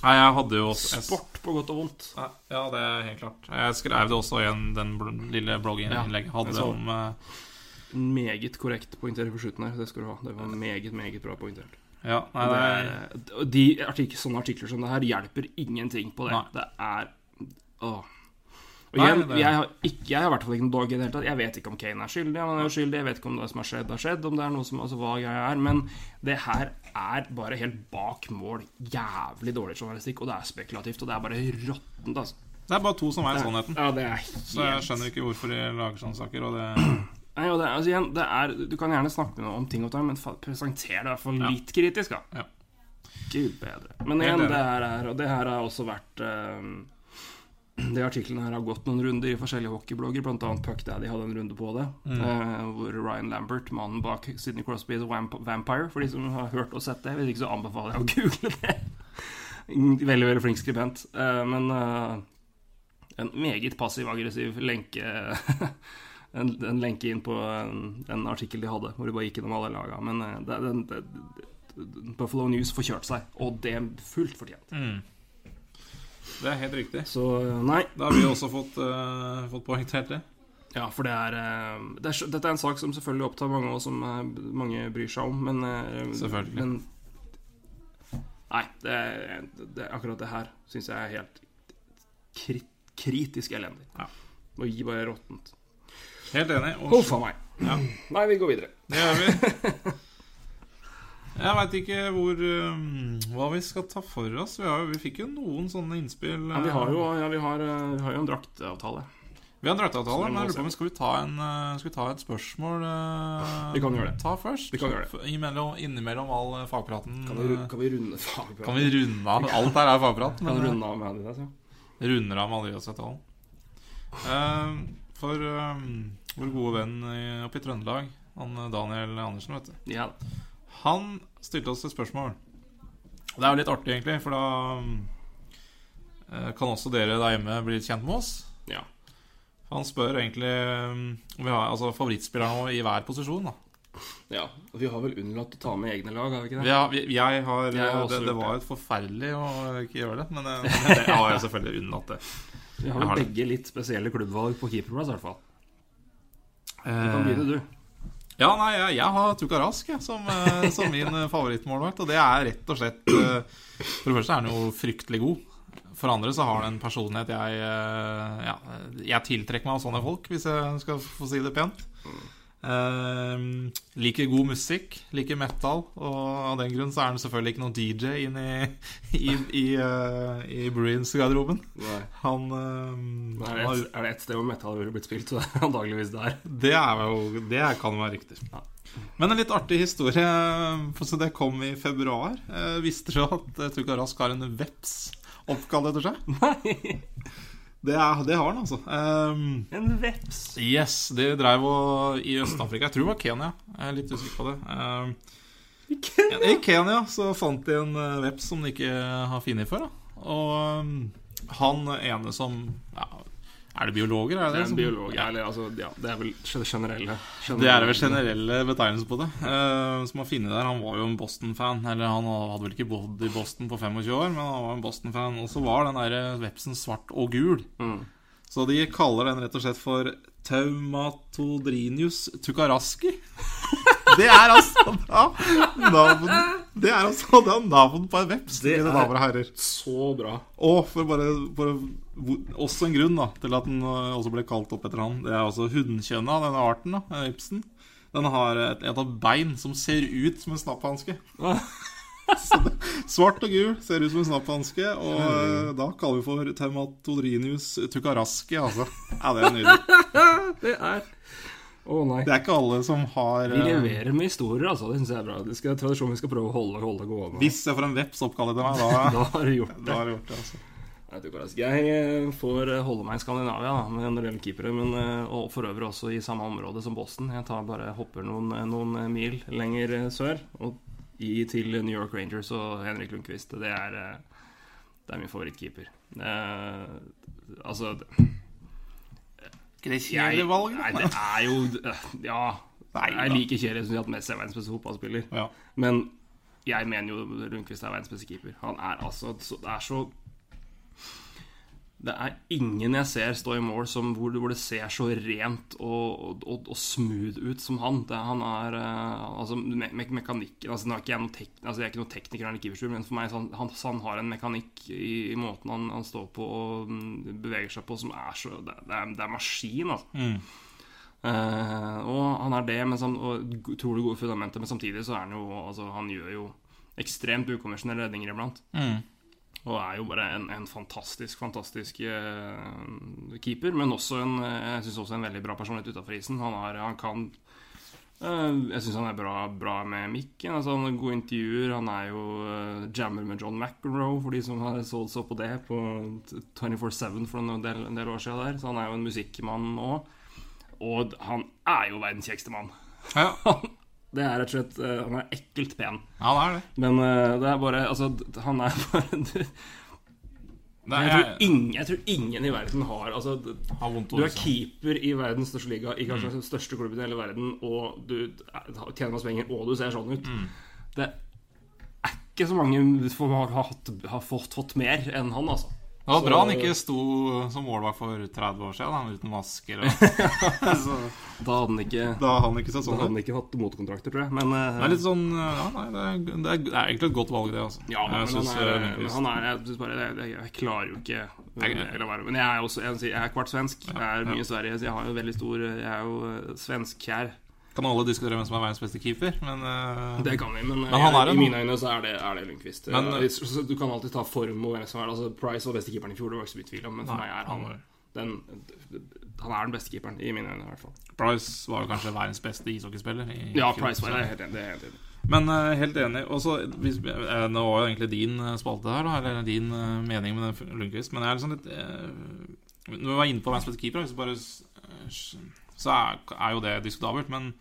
nei, jeg hadde jo også jeg- Sport på godt og vondt. Ja, det er helt klart. Jeg skrev det også i en, den lille blogginnlegget jeg hadde om uh, Meget korrekt poengtert på slutten her. Det skal du ha. Det var meget, meget bra poengtert. Ja, nei, er, de artikler, sånne artikler som det her hjelper ingenting på det. Nei. Det er åh. Og Nei, igjen, det- jeg, har ikke, jeg har i hvert fall ikke noen dog i det hele tatt. Jeg vet ikke om Kane er skyldig. Han er jo skyldig. Jeg vet ikke om det som har skjedd, har skjedd. Om det er noe som, altså hva greia er. Men det her er bare helt bak mål. Jævlig dårlig journalistikk. Og det er spekulativt. Og det er bare råttent, altså. det er bare to som er sannheten. Ja, det helt Så jeg skjønner ikke hvorfor de lager sånne saker. Og det, Nei, det, altså igjen, det er, Du kan gjerne snakke med noe om ting og tang, men presentere presenter det i hvert fall Ja. litt kritisk, da. Ja. Gud bedre. Men igjen, det her er Og det her har også vært eh, De artiklene her har gått noen runder i forskjellige hockeyblogger, annet Puck Daddy hadde en runde på det. Mm. eh, hvor Ryan Lambert, mannen bak Sidney Crosby's Vamp Vampire, for de som har hørt og sett det. Hvis ikke så anbefaler jeg å google det. <laughs> veldig, veldig flink skribent. Eh, men eh, en meget passiv-aggressiv lenke <laughs> en, en lenke inn på en, en artikkel de hadde, hvor de bare gikk gjennom alle laga. Men eh, det, det, det, Buffalo News får kjørt seg, og det er fullt fortjent. mm. det er helt riktig. Så eh, nei. Da har vi også fått, uh, fått poengtert det. Ja, for det er, det er Dette er en sak som selvfølgelig opptar mange, og som mange bryr seg om, men Selvfølgelig. Men, nei, det, det, akkurat det her syns jeg er helt krit, kritisk elendig. Ja. Og gi bare råttent. Helt enig. Huff a meg. Ja. Nei, vi går videre. det gjør vi. Jeg veit ikke hvor um, hva vi skal ta for oss. Vi, har, vi fikk jo noen sånne innspill. Ja, vi har jo, ja, vi har, eh, vi har jo en draktavtale. Vi har en draktavtale, men jeg lurer på om vi skal vi ta, en, eh, skal vi ta et spørsmål eh, Vi kan gjøre det. Ta først. Vi kan gjøre det. Innimellom, innimellom all fagpraten. Kan vi, kan vi runde fagpraten? kan vi runde av? Alt her er fagprat. Kan Men vi eh, runde av med Adidas, ja? runder av med Adidas-avtalen. For eh, vår gode venn oppe i Trøndelag, han eh, Daniel Andersen, vet du. Ja. Han stilte oss et spørsmål. Det er jo litt artig, egentlig, for da eh, kan også dere der hjemme bli litt kjent med oss. ja. Han spør egentlig um, om vi har altså, favorittspillerne i hver posisjon. da ja. Og vi har vel unnlatt å ta med egne lag, har vi ikke det? Ja, vi, Jeg har, Jeg har det, det var jo forferdelig å ikke gjøre det, men eh, <laughs> men det har jeg selvfølgelig unnlatt det. Vi har jo vel har det. begge litt spesielle klubbvalg på keeperplass, i hvert fall. Du kan begynne, du. ja, nei, jeg, jeg har Tuka Rask jeg, som, eh, som min eh, favorittmålvakt, og det er rett og slett eh, For det første er han jo fryktelig god. For andre så har han en personlighet jeg Ja, jeg tiltrekker meg av sånne folk, hvis jeg skal få si det pent. Eh, liker god musikk, liker metal, og av den grunn så er han selvfølgelig ikke noen DJ inn i, <laughs> i, i, uh, i Bruins-garderoben. Han eh, Er det, et, er det ett sted hvor metal ville blitt spilt, så er det der. det er jo Det kan være riktig. Men en litt artig historie. For så det kom i februar. Eh, visste du at eh, Tuka Rask har en veps oppkalt etter seg? Nei, Det, er, det har han, altså. Um, en veps. yes, de drev og I Øst-Afrika. Jeg tror det var Kenya. Jeg er litt usikker på det. Um, I Kenya så fant de en eh, veps som de ikke har funnet før. Da. Og um, han ene som ja, Er det biologer? Er Det det er en biolog. Ja. Eller, altså, ja, det er vel generelle. Det er vel generelle betegnelser på det. Uh, som har funnet der Han var jo en Boston-fan. Eller han hadde vel ikke bodd i Boston på 25 år, men han var en Boston-fan. Og så var den der vepsen svart og gul. Mm. Så de kaller den rett og slett for Taumatodrinius tukaraski. <laughs> Det er altså da navn Det er altså da navn på en veps, Det mine er- damer og herrer. Så bra. Og for bare for, Også en grunn da til at den øh, også ble kalt opp etter han. Det er altså hunnkjønnet av denne arten, da, vepsen. Den har et, et av bein som ser ut som en snapphanske. <laughs> Svart og gul, ser ut som en snapphanske. Og mm. da kaller vi for Taumatodrinius tukaraski, altså. Ja, det er nydelig. <laughs> Det er Nei. Det er ikke alle som har Vi øh, leverer med historier, altså. Det syns jeg er bra. Det skal tradisjon vi skal prøve å holde, holde gående. Hvis jeg får en veps oppkalt etter meg, da, <laughs> Da har du gjort det. da har du gjort det. altså Jeg, faktisk- jeg eh, får eh, holde meg i Skandinavia da, med når det gjelder keepere, men, eh, og for øvrig også i samme område som Boston. Jeg tar bare hopper noen, eh, noen eh, mil lenger eh, sør og i, til New York Rangers og Henrik Lundqvist. Det er, eh, det er min favorittkeeper. Eh, altså det- Ikke det jeg, kjedelige valg, Nei, det er jo eh, Ja. Nei, jeg liker Kjell som at Messi er verdens beste fotballspiller. Ja. Men jeg mener jo Lundqvist er verdens beste keeper. Han er altså Det er så Det er ingen jeg ser stå i mål som, hvor, hvor det ser så rent og, og, og smooth ut som han. Det, han er eh, Altså, me, me, mekanikken altså, er tek, altså, jeg er ikke noen tekniker eller keeperstudie, men for meg så han, han, han har en mekanikk i, i måten han, han står på og mm, beveger seg på, som er så Det, det, er, det er maskin, altså. Mm. Uh, og han er det, men sam, og utrolig gode fundamenter, men samtidig så er han jo altså, Han gjør jo ekstremt ukonvensjonelle redninger iblant. Mm. Og er jo bare en, en fantastisk, fantastisk uh, keeper. Men også en, eh, jeg synes også en veldig bra personlighet utafor isen. Han, er, han kan uh, Jeg syns han er bra, bra med mikken. Altså, han har gode intervjuer. Han er jo uh, jammer med John McEnroe, for de som har solgt så på det på 24-7 for en del, en del år siden der. Så han er jo en musikkmann nå. Og han er jo verdens kjekkeste mann. Ja, <laughs> Det er rett og slett eh, Han er ekkelt pen. ja, det er det. Men eh, det er bare Altså, han er <laughs> bare Nei, jeg, tror ingen, jeg tror ingen i verden har Altså, du er keeper i verdens største liga, i kanskje Mm. den største klubben i hele verden, og du er- tjener masse penger, og du ser sånn ut. Mm. Det er ikke så mange som har, har, har fått, fått mer enn han, altså. Det var Så- bra han ikke sto som målvakt for 30 år siden, han uten masker. Og, <laughs> så, Da hadde han ikke, da hadde han ikke sett da sånn hadde han ikke hatt motkontrakter, tror jeg. Men eh, Det er litt sånn Ja, nei, det er, det er, det er egentlig et godt valg, det, altså. Ja, men, jeg han er, eh, han er jeg, bare, jeg, jeg, jeg klarer jo ikke. Men jeg er også jeg, jeg er kvart svensk. Jeg er mye i Sverige, så jeg har jo veldig stor Jeg er jo svensk svenskkjær. Kan alle diskutere hvem som er verdens beste keeper, men uh, Det kan vi, men, Men jeg, er i mine øyne så er det, er det Lundqvist. Men- Eh, du kan alltid ta form og hvem som er. Altså, Price var beste keeperen i fjor, det var ikke så mye tvil om, men for Nei, meg er han den, Han er den beste keeperen, i mine øyne i hvert fall. Price var jo kanskje verdens beste ishockeyspiller. Ja, fjor, Price var det. helt enig, Det er helt enig. Men uh, helt enig. Og så, hvis, uh, nå var jo egentlig din eh, spalte her, da, eller din uh, mening med Lundqvist, men jeg er liksom litt eh, Når vi var inne på verdens beste keeper, så, bare, eh, så er, er jo det diskutabelt. Men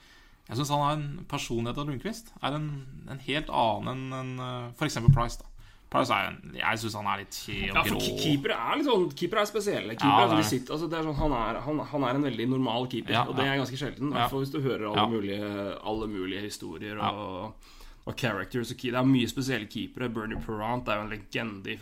jeg syns han har en personlighet av Lundqvist. Er en, en helt annen enn en, uh, f.eks. Price. da Price er en, Jeg syns han er litt og Ja, grå. ke- keepere er litt sånn Keepere er spesielle. Ja, Keepere, det er altså, sitter, altså, det er sånn, han, er, han, han er en veldig normal keeper, Ja, og det ja. er ganske sjelden. I Ja. hvert fall hvis du hører alle, Ja. mulige, alle mulige historier Ja. og, og characters. Og key- det er mye spesielle keepere. Bernie Perrant er jo en legende i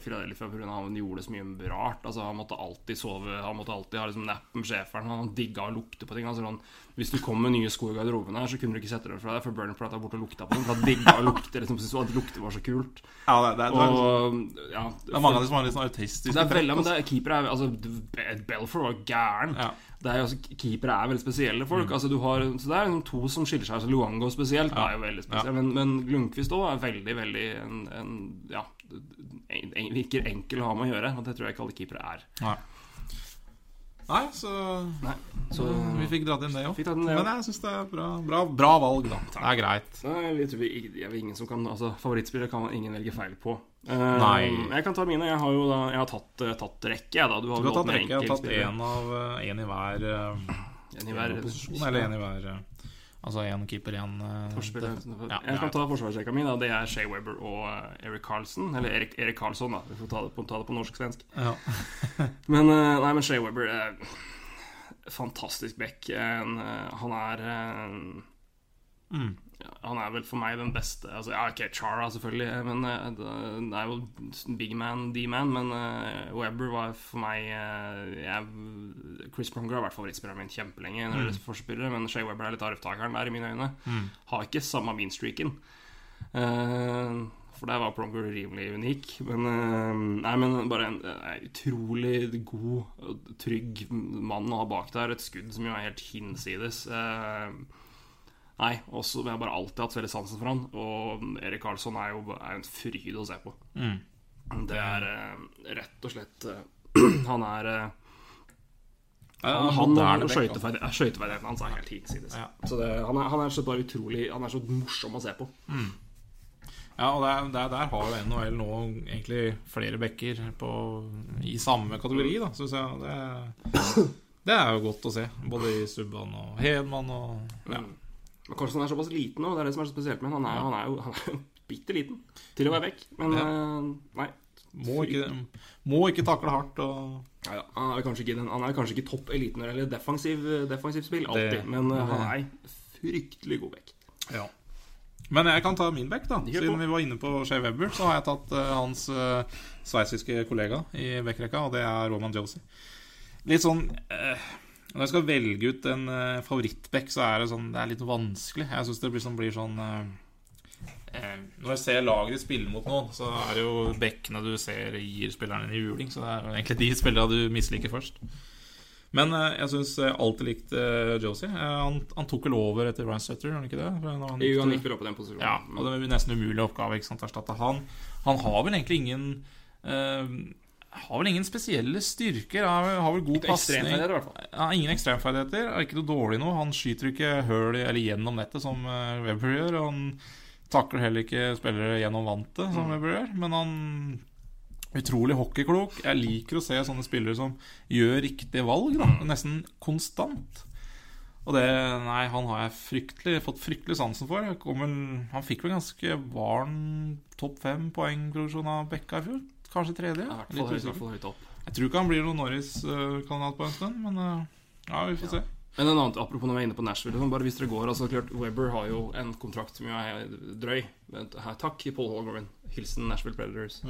Philadelphia pga. han gjorde så mye rart. Altså, han måtte alltid sove, han måtte alltid ha liksom, napp med schæferen. Han digga å lukte på ting. Altså, sånn, hvis du kom med nye sko i garderoben her, så kunne du ikke sette deg fra deg, for Bernie Perrant var borte og lukta på dem. For han digga lukter, lukte, liksom, syntes at lukte var så kult. Ja, det, det, det, Og ja, det er mange av de som har litt sånn autistiske det trekk, veldig, men altså. det er, keeper er, altså, Belfour var gæren. Ja. Det er altså, keepere er veldig spesielle folk. Altså, du har, så det er liksom to som skiller seg. Altså, Luango spesielt Ja. er jo veldig spesiell. Men, men Lundqvist òg er veldig, veldig en, en, Ja, en, en, virker enkel å ha med å gjøre. Og det tror jeg ikke alle keepere er. Nei. Nei, så, Nei, så vi fikk dratt inn det òg. Men jeg syns det er bra, bra, bra valg, da. Det er greit. Nei, tror vi, jeg vet ingen som kan Altså, Favorittspillere kan ingen velge feil på. Uh, Nei. Jeg kan ta mine. Jeg har jo da Jeg har tatt, eh, tatt rekke, jeg, da. Du har, Du har tatt rekke. Jeg har tatt én av en i hver, Uh, En i hver posisjon. Eller én i hver eh, Altså én keeper, én uh, Ja, jeg kan ta forsvarsrekka mi. Det er Shay Weber og Erik Eric Carlson. Eller Erik, Erik Karlsson, da. Vi får ta det på, på norsk-svensk. ja. <laughs> Men eh, nei, men Shay Weber er Fantastisk back. Eh, han er eh, Mm. Han er vel for meg den beste altså, Ja, ok, Chara selvfølgelig, men eh, det er jo big man, D-man. Men uh, Webber var for meg uh, jeg, Chris Pronger har vært favorittspilleren min kjempelenge. Når det gjelder Men Shay Webber er litt arvtakeren der, i mine øyne. Har ikke samme mean-streaken. Eh, for der var Pronger rimelig unik. Men, eh, nei, men bare en, en utrolig god trygg mann å ha bak der. Et skudd som jo er helt hinsides. Eh, nei, også så har bare alltid hatt veldig sansen for han. Og Erik Karlsson er jo er en fryd å se på. Mm. Det er eh, rett og slett eh, <clears throat> Han er eh, Ja, Han, han han og back, eh, skøyteferdigheten hans er helt hinsides. Ja. Så det, han, er, han er så bare utrolig Han er så morsom å se på. Ja, og der, der, der har NHL nå egentlig flere bekker på, i samme kategori, da, syns jeg. Det, <coughs> det er jo godt å se. Både i Subban og Hedman og ja. Men Carlsen er såpass liten nå, det er det som er så spesielt med ham. Han er, han jo, han er jo <laughs> bitte liten til å være vekk. Men Ja. eh, nei. Må ikke, må ikke takle hardt og Ja. Han er kanskje ikke, han er kanskje ikke topp eliten når det gjelder defensiv, defensiv spill, alltid. Det- men eh, han er fryktelig god vekk. Ja. Men jeg kan ta min back, da. Siden vi var inne på Shea Webber, så har jeg tatt uh, hans uh, sveitsiske kollega i backrekka, og det er Roman Josie. Litt sånn eh, Når jeg skal velge ut en uh, favorittback, så er det sånn Det er litt vanskelig. Jeg syns det blir sånn, blir sånn eh, eh, Når jeg ser laget de spiller mot noen, så er det jo bekkene du ser gir spillerne en juling. Så det er egentlig de spillerne du misliker først. Men eh, jeg syns alltid likt Josie. Eh, han, han tok vel over etter Ryan Sutter, gjorde han ikke det? Når han Jo, han gikk vel opp på den posisjonen. ja, og det er nesten en umulig oppgave ikke sant, å erstatte han. Han har vel egentlig ingen eh, Har vel ingen spesielle styrker. Har, har vel god pasning. Ja, ingen ekstremferdigheter. Er ikke noe dårlig nå. Han skyter ikke høl eller gjennom nettet som uh, Webber gjør. Og han takler heller ikke spillere gjennom vantet som Mm. Webber gjør. Men han Utrolig hockeyklok. Jeg liker å se sånne spillere som gjør riktige valg. Da. Mm. Nesten konstant. Og det Nei, han har jeg fryktelig, fått fryktelig sansen for. Vel, han fikk vel ganske barn topp fem poengproduksjon av Bekka i fjor. Kanskje tredje? Ja, i hvert Litt usikker. opp. Jeg tror ikke han blir noen Norris-kandidat på en stund, men eh, ja, vi får se. Men en annen, apropos når vi er inne på Nashville sånn, Bare hvis dere går altså klart, Weber har jo en kontrakt som er drøy. Men, her, takk, Paul Holgren. Hilsen Nashville Predators.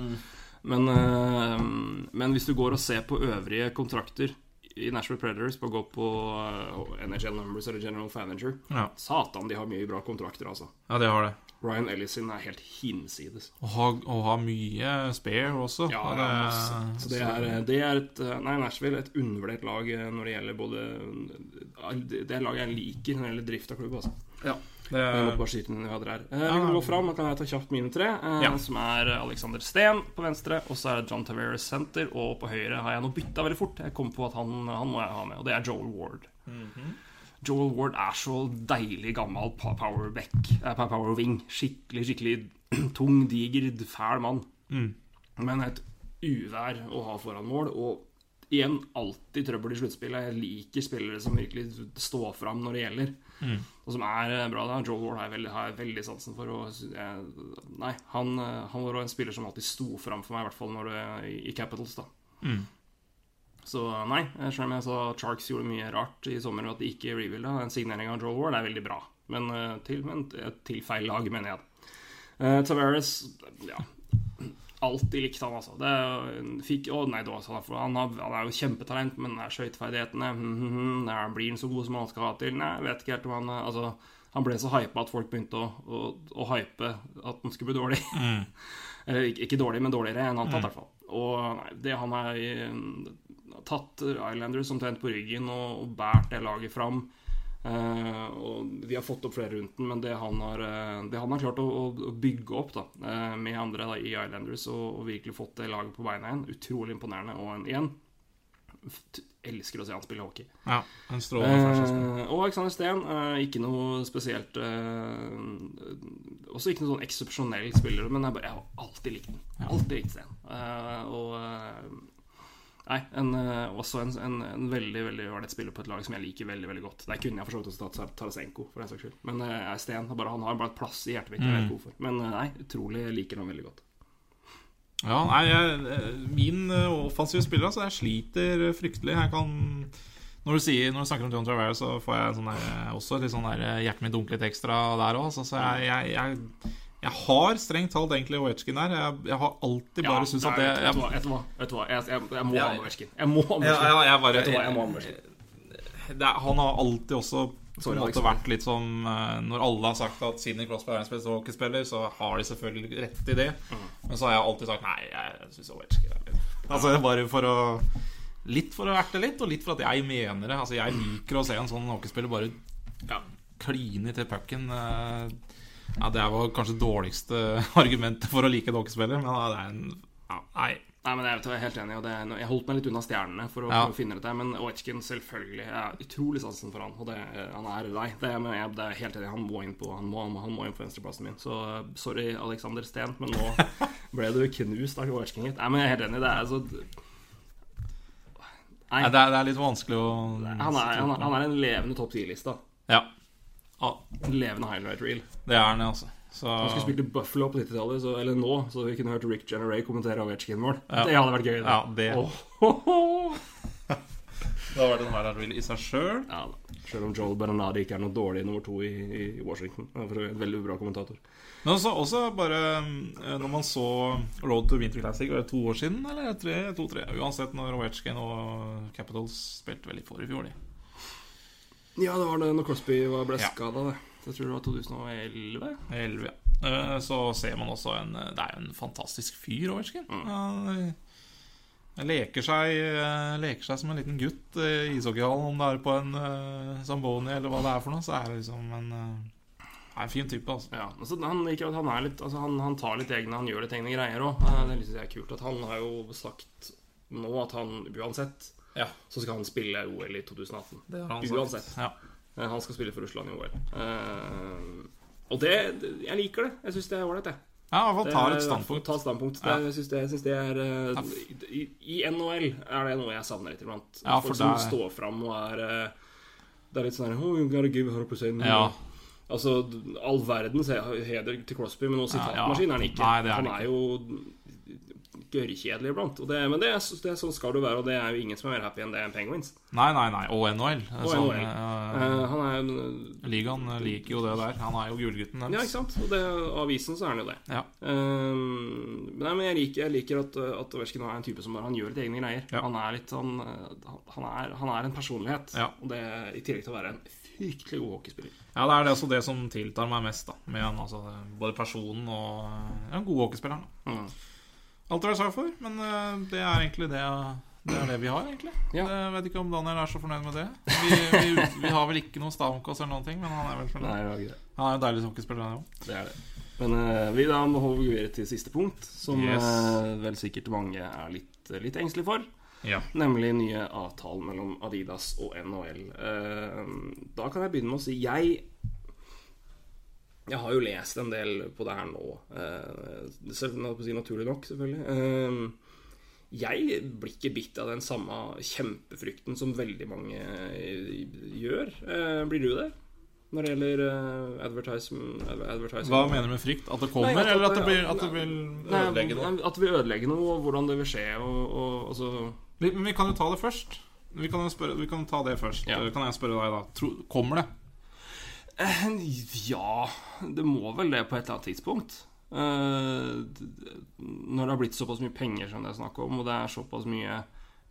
Men, eh, men hvis du går og ser på øvrige kontrakter i Nashville Predators, på å gå på uh, NHL Numbers eller General Fanager Ja. Satan, de har mye bra kontrakter, altså. ja, det har det. Ryan Ellison er helt hinsides. Og ha, og ha mye spare også. Ja, ja. Så det er, det er et eh, Nei, Nashville et undervurdert lag eh, når det gjelder både Det er laget jeg liker når det gjelder drift av klubb. Altså. ja, det Jeg måtte bare skyte vi hadde her. Eh, vi kan gå fram, da kan jeg ta kjapt mine tre. Eh, Ja. Som er Alexander Steen på venstre, og så er det John Taveras center. Og på høyre har jeg nå bytta veldig fort. Jeg kom på at han, han må jeg ha med, og det er Joel Ward. Joel Ward er så deilig gammel powerback, eh, power wing. Skikkelig, skikkelig <clears throat> tung, diger, fæl mann. Mm. Men et uvær å ha foran mål. Og igjen alltid trøbbel i sluttspillet. Jeg liker spillere som virkelig står fram når det gjelder. Mm. Og som er eh, bra. da Joel Ward har jeg veldig, har jeg veldig sansen for. Jeg, nei, han, eh, han var en spiller som alltid sto fram for meg, i hvert fall når det, i, i Capitals. da Mm. Så nei, selv om jeg så Sharks gjorde mye rart i sommer, og at de ikke rebuilda, den signeringa av Joel Ward er veldig bra. Men eh, til, men til feil lag, mener jeg. Uh, Tavares ja, Alltid likte han, altså. Det er- fikk, å, nei, da, sånn, han, har, han er jo kjempetalent, men det er skøyteferdighetene mm, hm, hm, Blir han så god som han skal ha til? Nei, jeg vet ikke helt om han eh, Altså, han ble så hypa at folk begynte å, å, å hype at han skulle bli dårlig. Mm. <laughs> Ikke, ikke dårlig, men dårligere enn antatt, i hvert fall. Og nei, det han eh, tatt Islanders omtrent på ryggen og, og båret det laget fram. Uh, og vi har fått opp flere rundt den, men det han har, eh, det han har klart å, å bygge opp da, eh, med andre da, i Islanders og, og virkelig fått det laget på beina igjen, utrolig imponerende. Og en, igjen elsker å se han spille hockey. Ja, en strålende. Eh, og Alexander Steen, eh, ikke noe spesielt eh, Også ikke noe sånn eksepsjonell spiller, men jeg, bare, jeg har alltid likt den. Alltid likt Steen. Eh, og Nei, en, eh, også en, en, en veldig veldig ålreit spiller på et lag som jeg liker veldig veldig godt. Der kunne jeg for så vidt også tatt Tarasenko, for den saks skyld. Men uh, Sten bare, han har bare et plass i hjertet mitt. Jeg vet ikke hvorfor. Men eh, nei, utrolig liker han veldig godt. Ja, nei, jeg, min offensive spiller, altså, jeg sliter fryktelig. Jeg kan Når du, sier, når du snakker om John Travera, så får jeg sånn der, også litt sånn der hjertet mitt dunke litt ekstra der òg. Så jeg, jeg, jeg, jeg har strengt talt egentlig Ovetsjkin der. Jeg, jeg har alltid bare syntes at det Vet du hva, vet du hva, vet du hva? Jeg, jeg, jeg må ha Ovetsjkin. Jeg må ha Ovetsjkin. ja, jeg jeg Han har alltid også Sorry, måte vært litt som eh, Når alle har sagt at Sidney Crosby er en spiller, hockeyspiller, så har de selvfølgelig rett i det. Mm. Men så har jeg alltid sagt nei, jeg syns Ovetsjkin er litt Altså bare for å Litt for å erte litt, og litt for at jeg mener det. Altså Jeg liker å se en sånn hockeyspiller bare ja, kline til pucken. Eh, Ja, det var kanskje det dårligste <laughs> argumentet for å like en hockeyspiller, men det er en ja, Nei. Nei, men Jeg, er helt enig. Er- jeg holdt meg litt unna stjernene for å, Ja. for å finne dette. Men Ovetsjkin, selvfølgelig. Jeg har utrolig sansen for han. Og det, han er lei. Det, men jeg, det er helt enig. Han må inn på Han må, han må inn på venstreplassen min. Så uh, sorry, Alexander Steen, men nå <laughs> ble du knust av Ovetsjkin. Nei, men jeg er helt enig. Det er så Nei, Nei, det, er, det er litt vanskelig å han er, han er, han er en levende topp 10-liste. Ja. En levende highlight reel. Det er han, altså. Så Han skulle spilt i Buffalo på 90-tallet, eller nå, så vi kunne hørt Rick Generay kommentere Ovetsjkin-mål. Ja. Det hadde vært gøy. Ja, det- Oh. <laughs> Det har vært en highlight reel i seg sjøl. Ja. Selv om Joel Bernardi ikke er noe dårlig nummer to i, i Washington. For en veldig bra kommentator. Men også, også bare eh, Når man så Road to Winter Classic Var det to år siden, eller tre? To-tre. Uansett når Ovetsjkin og Capitals spilte veldig for i fjor, de. Ja, det var det når Crosby var- ble Ja. skada, det. Jeg tror det var 2011. 11, ja. Eh, Så ser man også en Det er jo en fantastisk fyr, Ovetsjkin. Han eh, leker seg, eh, leker seg som en liten gutt eh, i ishockeyhallen, om det er på en uh, Zamboni eller hva det er for noe. Så er det liksom en, eh, er en fin type, altså. Ja, altså han, at han, er litt, altså han, han tar litt egne Han gjør litt egne greier òg. Det synes jeg er kult. At han har jo sagt nå at han uansett Ja, så skal han spille OL i 2018. han Uansett. Ja. Eh, Han skal spille for Russland i OL. Uh, og det Jeg liker det. Jeg syns det er ålreit, jeg. Ja, i hvert fall tar et standpunkt. Ta standpunkt. Det, jeg syns det, synes det er uh, i, I NHL er det noe jeg savner litt iblant. Ja, Folk som er- står fram og er uh, Det er litt sånn her oh, you gotta give 100% Ja. Altså, all verdens he- heder til Crosby, men noe Ja, ja. er han ikke. Nei, det er han er jo gørrkjedelig iblant. Og det, men det, det, sånn skal det være, og det er jo ingen som er mer happy enn det enn Penguins. Nei, nei, nei. Og NHL. Og Sånn, NHL. eh, Eh, han er en Ligaen liker jo det der. Han er jo gullgutten Ja, ikke sant? Og det, avisen så er han jo det. Ja. Uh, nei, men jeg liker, jeg liker at, at Ovechkin er en type som bare Han gjør litt egne greier. Ja. Han er litt sånn eh, Han er, han er en personlighet. Ja. Og det I tillegg til å være en fryktelig god hockeyspiller. Ja, det er det altså det som tiltar meg mest, da. Med han, altså, både personen og ja, gode hockeyspilleren. Mm. Alt er det sagt for, men eh, det er egentlig det, det, er det vi har, egentlig. Ja. Jeg vet ikke om Daniel er så fornøyd med det. Vi, vi, vi har vel ikke noen Stavnkås eller noen ting, men han er vel fornøyd. Nei, det ikke det. Han er jo en deilig hockeyspiller, han òg. Det er det. Men uh, vi da må holde videre til siste punkt, som Yes. uh, vel sikkert mange er litt, litt engstelige for. Ja. Nemlig nye avtalen mellom Adidas og NHL. Uh, da kan jeg begynne med å si jeg Jeg har jo lest en del på det her nå. eh, naturlig nok, selvfølgelig. Eh, jeg blir ikke bitt av den samme kjempefrykten som veldig mange eh, gjør. Eh, blir du det? Når det gjelder advertising, advertising Hva mener du med frykt? At det kommer, Nei, at- eller at det, blir, at det vil ødelegge noe? At det vil ødelegge noe, og hvordan det vil skje. Og, og, altså, Vi, men vi kan jo ta det først. Vi kan spørre, vi kan ta det først. Ja. Kan jeg spørre deg, da? Tro, kommer det? Ja, det må vel det på et eller annet tidspunkt. Eh, Når det har blitt såpass mye penger som det er snakk om, og det er såpass mye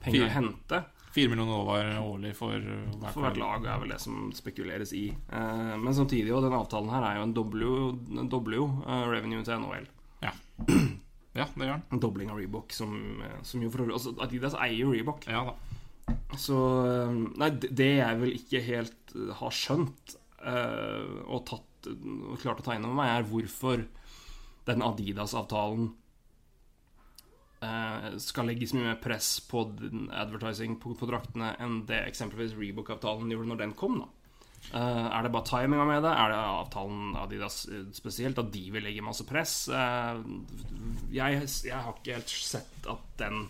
penger å hente Fire millioner dollar årlig for hvert for hvert lag, er vel det som spekuleres i. Eh, Men samtidig, og den avtalen her er jo en W, eh, revenue til NHL. Ja. ja, det gjør den. En dobling av Reebok, som, som jo for altså, Adidas eier jo Reebok. Ja da. Så Nei, det jeg vel ikke helt har skjønt og tatt klart å ta inn over meg, er hvorfor den Adidas-avtalen eh, skal legges mye mer press på advertising på, på draktene enn det eksempelvis Rebook-avtalen gjorde når den kom. da Uh, Er det bare timinga med det? Er det avtalen Adidas eh, spesielt? At de vil legge masse press? Uh, jeg, jeg har ikke helt sett at den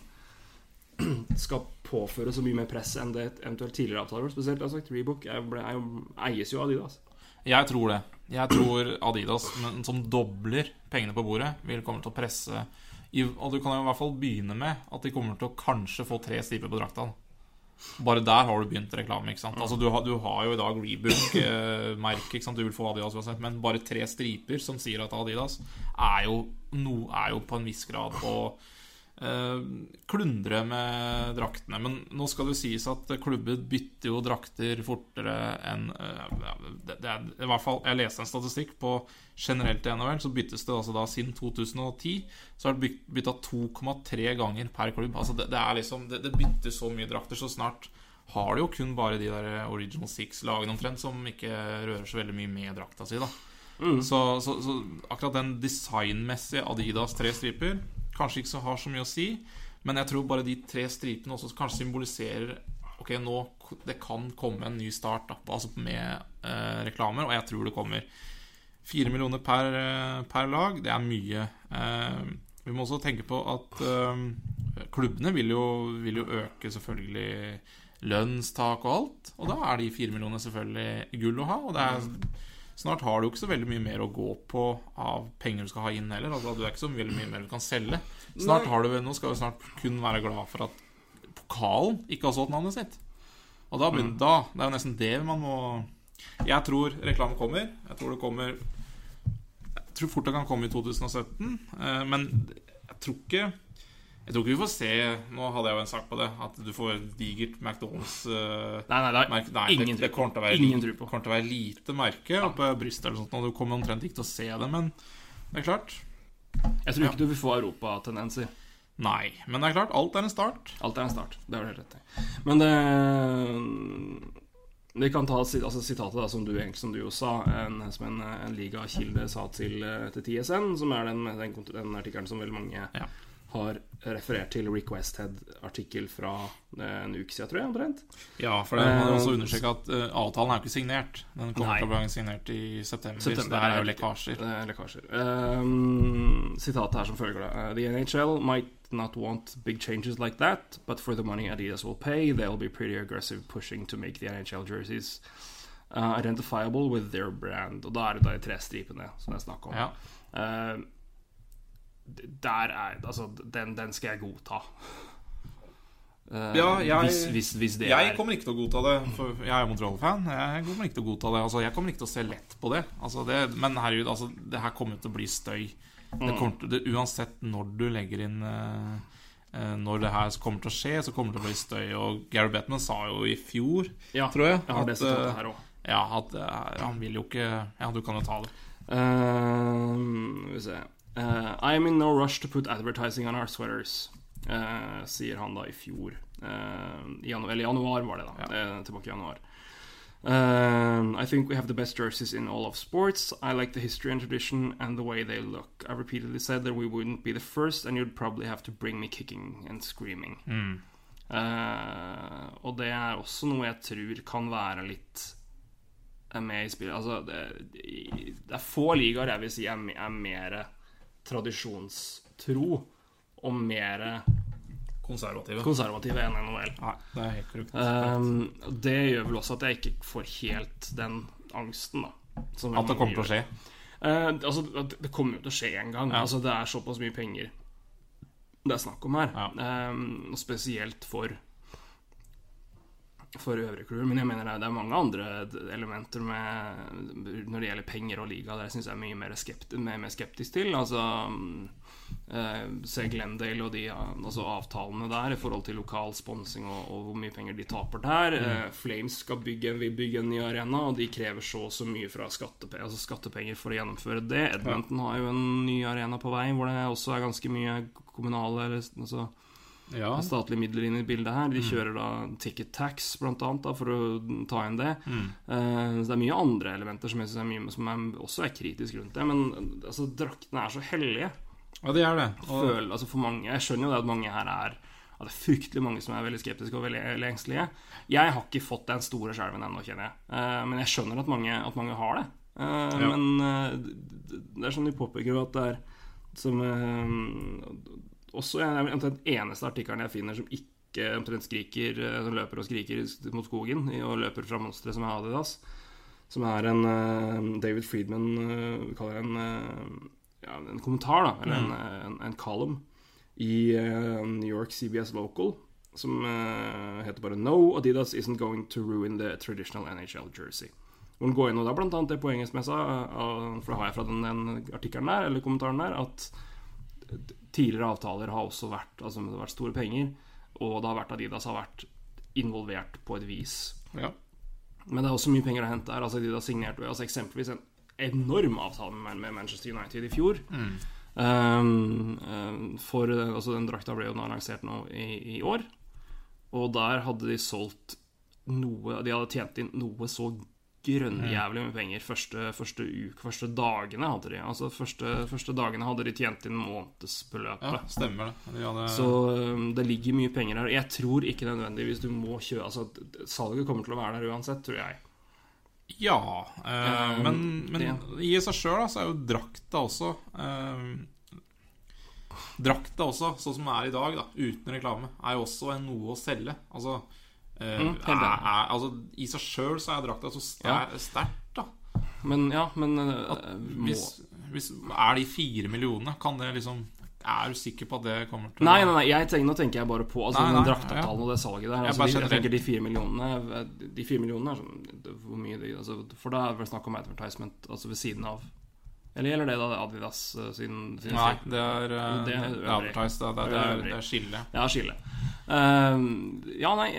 <clears throat> skal påføre så mye mer press enn det eventuelt tidligere avtaler. Spesielt jeg har sagt, Rebook jeg ble, jeg, eies jo av Adidas. Jeg tror det. Jeg tror Adidas, men som dobler pengene på bordet, vil komme til å presse i, Og du kan jo i hvert fall begynne med at de kommer til å kanskje få tre striper på drakta. Bare der har du begynt reklame. ikke sant? Altså Du har, du har jo i dag Rebook-merket. <clears throat> ikke sant? Du vil få Adidas uansett, men bare tre striper som sier at Adidas, er jo, no, er jo på en viss grad å eh, klundre med draktene. Men nå skal det sies at klubber bytter jo drakter fortere enn eh, det, det er, i hvert fall, Jeg leste en statistikk på generelt i NHL, så byttes det altså da siden 2010 så har det byt- bytta 2,3 ganger per klubb. Altså det, det er liksom Det, det byttes så mye drakter, så snart har det jo kun bare de der Original Six-lagene omtrent som ikke rører så veldig mye med drakta si, da. Så, så, så akkurat den designmessige Adidas tre striper kanskje ikke så har så mye å si, men jeg tror bare de tre stripene også kanskje symboliserer Ok, nå det kan komme en ny start da, altså med eh, reklamer, og jeg tror det kommer. Fire millioner per, eh, per lag, det er mye. Eh, vi må også tenke på at eh, klubbene vil jo, vil jo øke selvfølgelig lønnstak og alt. Og da er de fire millionene selvfølgelig gull å ha. Og det er, snart har du ikke så veldig mye mer å gå på av penger du skal ha inn heller. Altså, du er ikke så veldig mye mer du kan selge. Snart har du, Nå skal du snart kun være glad for at pokalen ikke har solgt navnet sitt. Og da begynner, da, Det er jo nesten det man må Jeg tror reklame kommer. Jeg tror det kommer Jeg tror fort det kan komme i 2017. eh, Men jeg tror ikke Jeg tror ikke vi får se Nå hadde jeg jo en sak på det. At du får digert McDonald's uh, Nei, nei, er. Nei, ingen det, det kommer til å være, Ingen tro på. kommer til å være lite merke oppe på brystet eller sånt. Og du kommer omtrent ikke til å se det, men det er klart. Jeg tror ikke du vil få europatendenser. Nei, men det er klart. Alt er en start. Alt er en start. Det har du helt rett i. Men det Vi kan ta altså, sitatet da, som du, som du jo sa, en, som en, en ligakilde sa til, eh, til TSN, som er den, den, den artikkelen som veldig mange Ja. Har referert til Rick Westhead-artikkel fra eh, en uke siden, tror jeg, omtrent. Ja, for det må Eh, også understreke at uh, avtalen er jo ikke signert. Den kommer til å bli signert i september. September, så det her er jo lekkasjer. Det er lekkasjer. Um, sitatet her som følger det. The NHL might not want big changes like that, but for the money Adidas will pay, they'll be pretty aggressive pushing to make the NHL jerseys uh, identifiable with their brand. Og da er det da de tre stripene som det er snakk om. Ja. Uh, der er Altså, den, den skal jeg godta. Uh, Ja, jeg- hvis, hvis, hvis det Jeg er kommer ikke til å godta det, for jeg er jo Montreal-fan. Jeg kommer ikke til å godta det Altså, Jeg kommer ikke til å se lett på det. Altså, det men herregud, altså, det her kommer til å bli støy. Det Mm. kommer til, det, uansett når du legger inn uh, eh, Når det her kommer til å skje, så kommer det til å bli støy. Og Gary Bettman sa jo i fjor, Ja, tror jeg, jeg at, eh, ja, at eh, han vil jo ikke Ja, du kan jo ta det. Uh, skal vi se uh, I am in no rush to put advertising on our sweaters, uh, sier han da i fjor. Uh, i januar, eller januar var det, da. Uh, tilbake i januar. I think we have the best jerseys in all of sports. I like the history and tradition and the way they look. I repeatedly said that we wouldn't be the first, and you'd probably have to bring me kicking and screaming. Mm. Eh, og det er også noe jeg tror kan være litt med i spillet. Altså, det, det er få ligaer jeg vil si er, er mer tradisjonstro og mer Konservative. konservative enn NHL. Nei, det er helt korrekt. Um, det gjør vel også at jeg ikke får helt den angsten, da. som At det kommer til å skje. Uh, altså, det kommer jo til å skje en gang. Ja. Altså, det er såpass mye penger det er snakk om her. Ja. Um, spesielt for for klubber. Men jeg mener det er- mange andre elementer med når det gjelder penger og liga. Der jeg syns jeg er mye mer, skeptisk, mer, mer skeptisk til. Altså mm, eh, Se Glendale og de altså avtalene der i forhold til lokal sponsing og, og hvor mye penger de taper der. Eh, Flames skal bygge, vil bygge en ny arena, og de krever så og så mye fra skattepe altså skattepenger for å gjennomføre det. Edmonton har jo en ny arena på vei hvor det også er ganske mye kommunale eller, altså, Ja. statlige midler inn i bildet her. De kjører da ticket tax, blant annet, da, for å ta inn det. Mm. Uh, så det er mye andre elementer som jeg synes er mye som er, også er kritisk rundt det. Men altså, draktene er så hellige. ja, det er det. Og, Føl, altså, for mange, jeg skjønner jo det at mange her er at det er fryktelig mange som er veldig skeptiske og veldig veldig engstelige. Jeg har ikke fått den store skjelven ennå, kjenner jeg. Uh, men jeg skjønner at mange, at mange har det. Uh, Ja. Men det- er sånn de påpeker jo at det er som Også omtrent eneste artikkelen jeg finner som ikke omtrent skriker eh, Som løper og skriker mot skogen og løper fra monsteret som er Adidas. Som er en uh, David Friedman uh, kaller det en, uh, ja, en kommentar, da. Eller en, en, en column i New York CBS Local. som heter bare No, Adidas isn't going to ruin the traditional NHL jersey. Hvor den går inn og er blant annet det poenget som jeg sa, for det har jeg fra den, den artikkelen der, eller kommentaren der, at tidligere avtaler har også vært Altså det har vært store penger, og det har vært Adidas har vært involvert på et vis. Ja. Men det er også mye penger å hente her. Altså Adidas signerte altså eksempelvis en enorm avtale med Manchester United i fjor. Um, um, for altså Den drakta ble jo nå lansert nå i, i år. Og der hadde de solgt noe De hadde tjent inn noe så grønnjævlig med penger første, første uke, første dagene hadde de. Altså første, første dagene hadde de tjent inn månedsbeløpet. ja, stemmer det. De hadde, Så um, det ligger mye penger her. Jeg tror ikke nødvendigvis du må kjøre Altså Salget kommer til å være der uansett, tror jeg. Ja, eh, Um, men, men det- i seg sjøl så er jo drakta også eh, Drakta også, sånn som den er i dag, da, uten reklame, er jo også en noe å selge. Altså, Mm, er, er, altså I seg sjøl så er drakta så sterkt, da. Men ja, men uh, må Hvis, hvis, er de fire millionene, kan det liksom Er du sikker på at det kommer til Nei, nei, nei, jeg tenker, nå tenker jeg bare på altså, Nei, den nei, ja. og det salget der. Altså, jeg, de, jeg tenker de fire millionene De fire millionene er sånn Hvor mye de altså, For da er det vel snakk om advertisement altså ved siden av. Eller gjelder det da Adidas uh, sin, sin Nei, det er, eh, Det er det er advertised. Det, det, det, er, det er skille. Ja, skille. Ehm, ja, nei,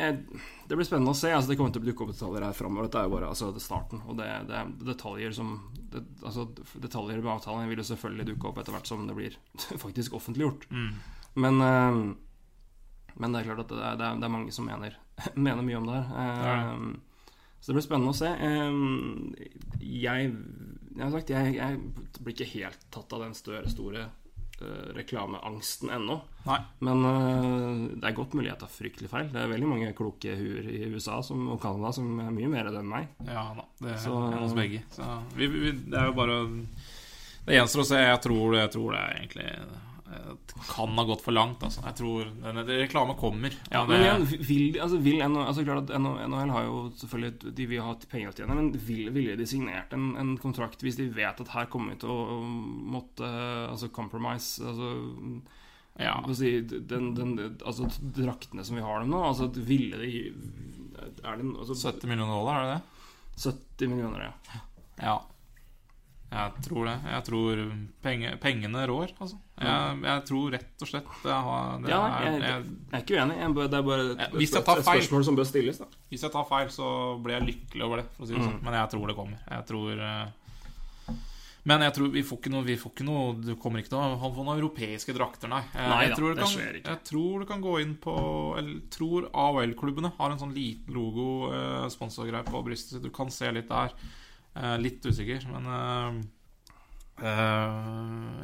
det blir spennende å se. Altså, det kommer til å dukke opp detaljer her framover. Dette er jo bare altså, det er starten. Og det, det er detaljer som det, Altså, detaljer med avtalen vil jo selvfølgelig dukke opp etter hvert som det blir <laughs> faktisk offentliggjort. Mm. Men uh, Men det er klart at det er, det er, det er mange som mener, <laughs> mener mye om det her. Ehm, så det blir spennende å se. Jeg Jeg sagt, jeg, jeg blir ikke helt tatt av den større, store uh, reklameangsten ennå. Nei. Men uh, det er godt mulig jeg tar fryktelig feil. Det er veldig mange kloke huer i USA som, og Canada som er mye mer enn meg. Ja da, det er Så- hos begge. Så vi, vi, det er jo bare Det gjenstår å se. Jeg tror, jeg tror det er egentlig eh, kan ha gått for langt. Altså. Jeg tror denne, Reklame kommer. Ja, men igjen, vil, altså, vil NH, altså, klart at NHL har jo selvfølgelig De vil ha penger å tjene, men vil, ville de signert en, en kontrakt hvis de vet at her kommer vi til å måtte altså, compromise altså, ja. si, den, den, altså, draktene som vi har dem nå altså, Ville de Er det altså, 70 millioner dollar, er det det? 70 millioner, ja. Ja. Jeg tror det. Jeg tror penge, pengene rår, altså. Jeg, jeg tror rett og slett det, har, det Ja, er, jeg- jeg, Jeg er ikke uenig. Jeg, det er bare et, hvis jeg tar feil. spørsmål som bør stilles. da Hvis jeg tar feil, så blir jeg lykkelig over det. Si det Mm. sånn. Men jeg tror det kommer. Jeg tror eh, Men jeg tror vi får ikke noe, vi får ikke noe Du kommer ikke til å få noen europeiske drakter, nei. Jeg, Nei jeg da, tror det kan, skjer ikke. Jeg tror du kan gå inn på Eller tror AOL-klubbene har en sånn liten logo, eh, sponsorgreie på brystet. Du kan se litt der. Eh, litt usikker, men eh, eh,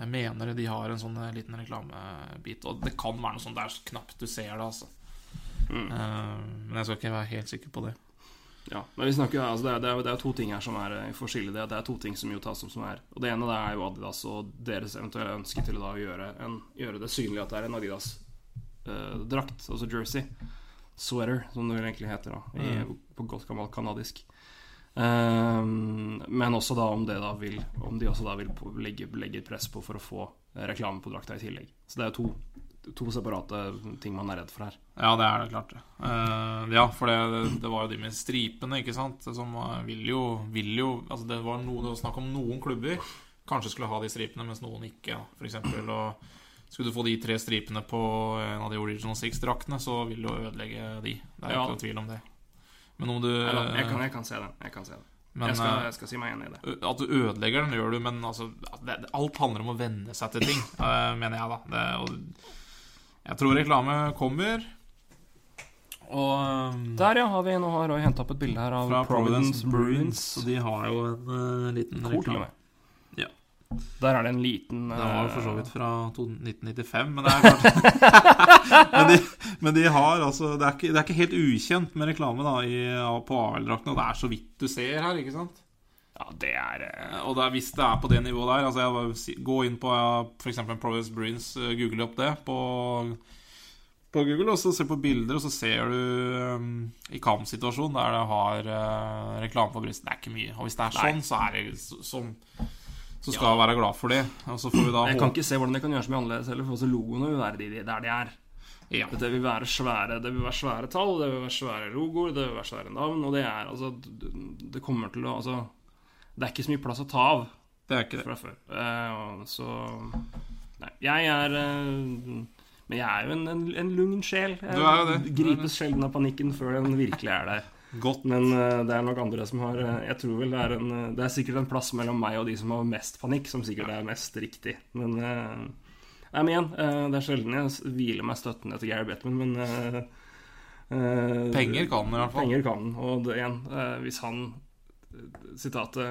jeg mener de har en sånn eh, liten reklamebit. Og det kan være noe sånn der knapt du ser det, altså. Mm. Eh, men jeg skal ikke være helt sikker på det. Ja, men vi snakker altså det, er, det, er, det er to ting her som er eh, forskjellige. Det, det er to ting som jo tas opp som er Og det ene det er jo Adidas og deres eventuelle ønske til å gjøre, en, gjøre det synlig at det er en Adidas-drakt, altså jersey. Sweater, som det egentlig heter da i, på godt gammelt kanadisk. Ehm, men også da om det da vil Om de også da vil legge, legge press på for å få reklame på drakta i tillegg. Så det er jo to, to separate ting man er redd for her. Ja, det er det klart. Eh, ja, for det, det var jo de med stripene, ikke sant, som vil jo, vil jo Altså, det var, noe, det var snakk om noen klubber kanskje skulle ha de stripene, mens noen ikke, eksempel. Og skulle du få de tre stripene på en av de Original Six-draktene, så vil du ødelegge de. Det er Ja. ikke noen tvil om det. Men om du Eller, jeg, kan, jeg kan se den. Jeg kan se den. men, jeg, skal, eh, jeg skal si meg enig i det. At du ødelegger den, gjør du, men altså, det, alt handler om å venne seg til ting, <clears throat> eh, mener jeg, da. Det, og jeg tror reklame kommer. Og eh, Der, ja. Har vi, nå har Roy henta opp et bilde her av fra Providence Bruins. Og de har jo en uh, liten Cool, reklame. Der er det en liten Det var jo for så vidt fra 1995, men det er klart <laughs> men, de, men de har altså det er, ikke, det er ikke helt ukjent med reklame da i, på AL-draktene, og det er så vidt du ser her, ikke sant? Ja, det er eh, Og det er, hvis det er på det nivået der altså jeg Gå inn på f.eks. Province Bruins, google opp det på, på Google, og så se på bilder, og så ser du um, i kampsituasjonen der det har uh, reklame på brystet. Det er ikke mye. Og hvis det er Nei. sånn, så er det så, sånn Så skal ja. være glad for det. Og så får vi da Jeg kan ikke se hvordan det kan gjøres mye annerledes heller, for også logoene vil være de, der de er. Ja. Det vil være svære Det vil være svære tall, det vil være svære logoer, det vil være svære navn, og det er altså Det kommer til å Altså Det er ikke så mye plass å ta av Det er ikke det. fra før. Uh, så Nei, jeg er uh, Men jeg er jo en, en, en lugn sjel. Jeg gripes sjelden av panikken før den virkelig er der. Godt. Men eh, det er nok andre som har eh, Jeg tror vel det er en eh, Det er sikkert en plass mellom meg og de som har mest panikk, som sikkert er mest riktig. Men Nei, men igjen, det er sjelden jeg hviler meg støttende etter Gary Bettman, men Penger kan han i hvert fall. Penger kan han. Og det, igjen, hvis han Sitatet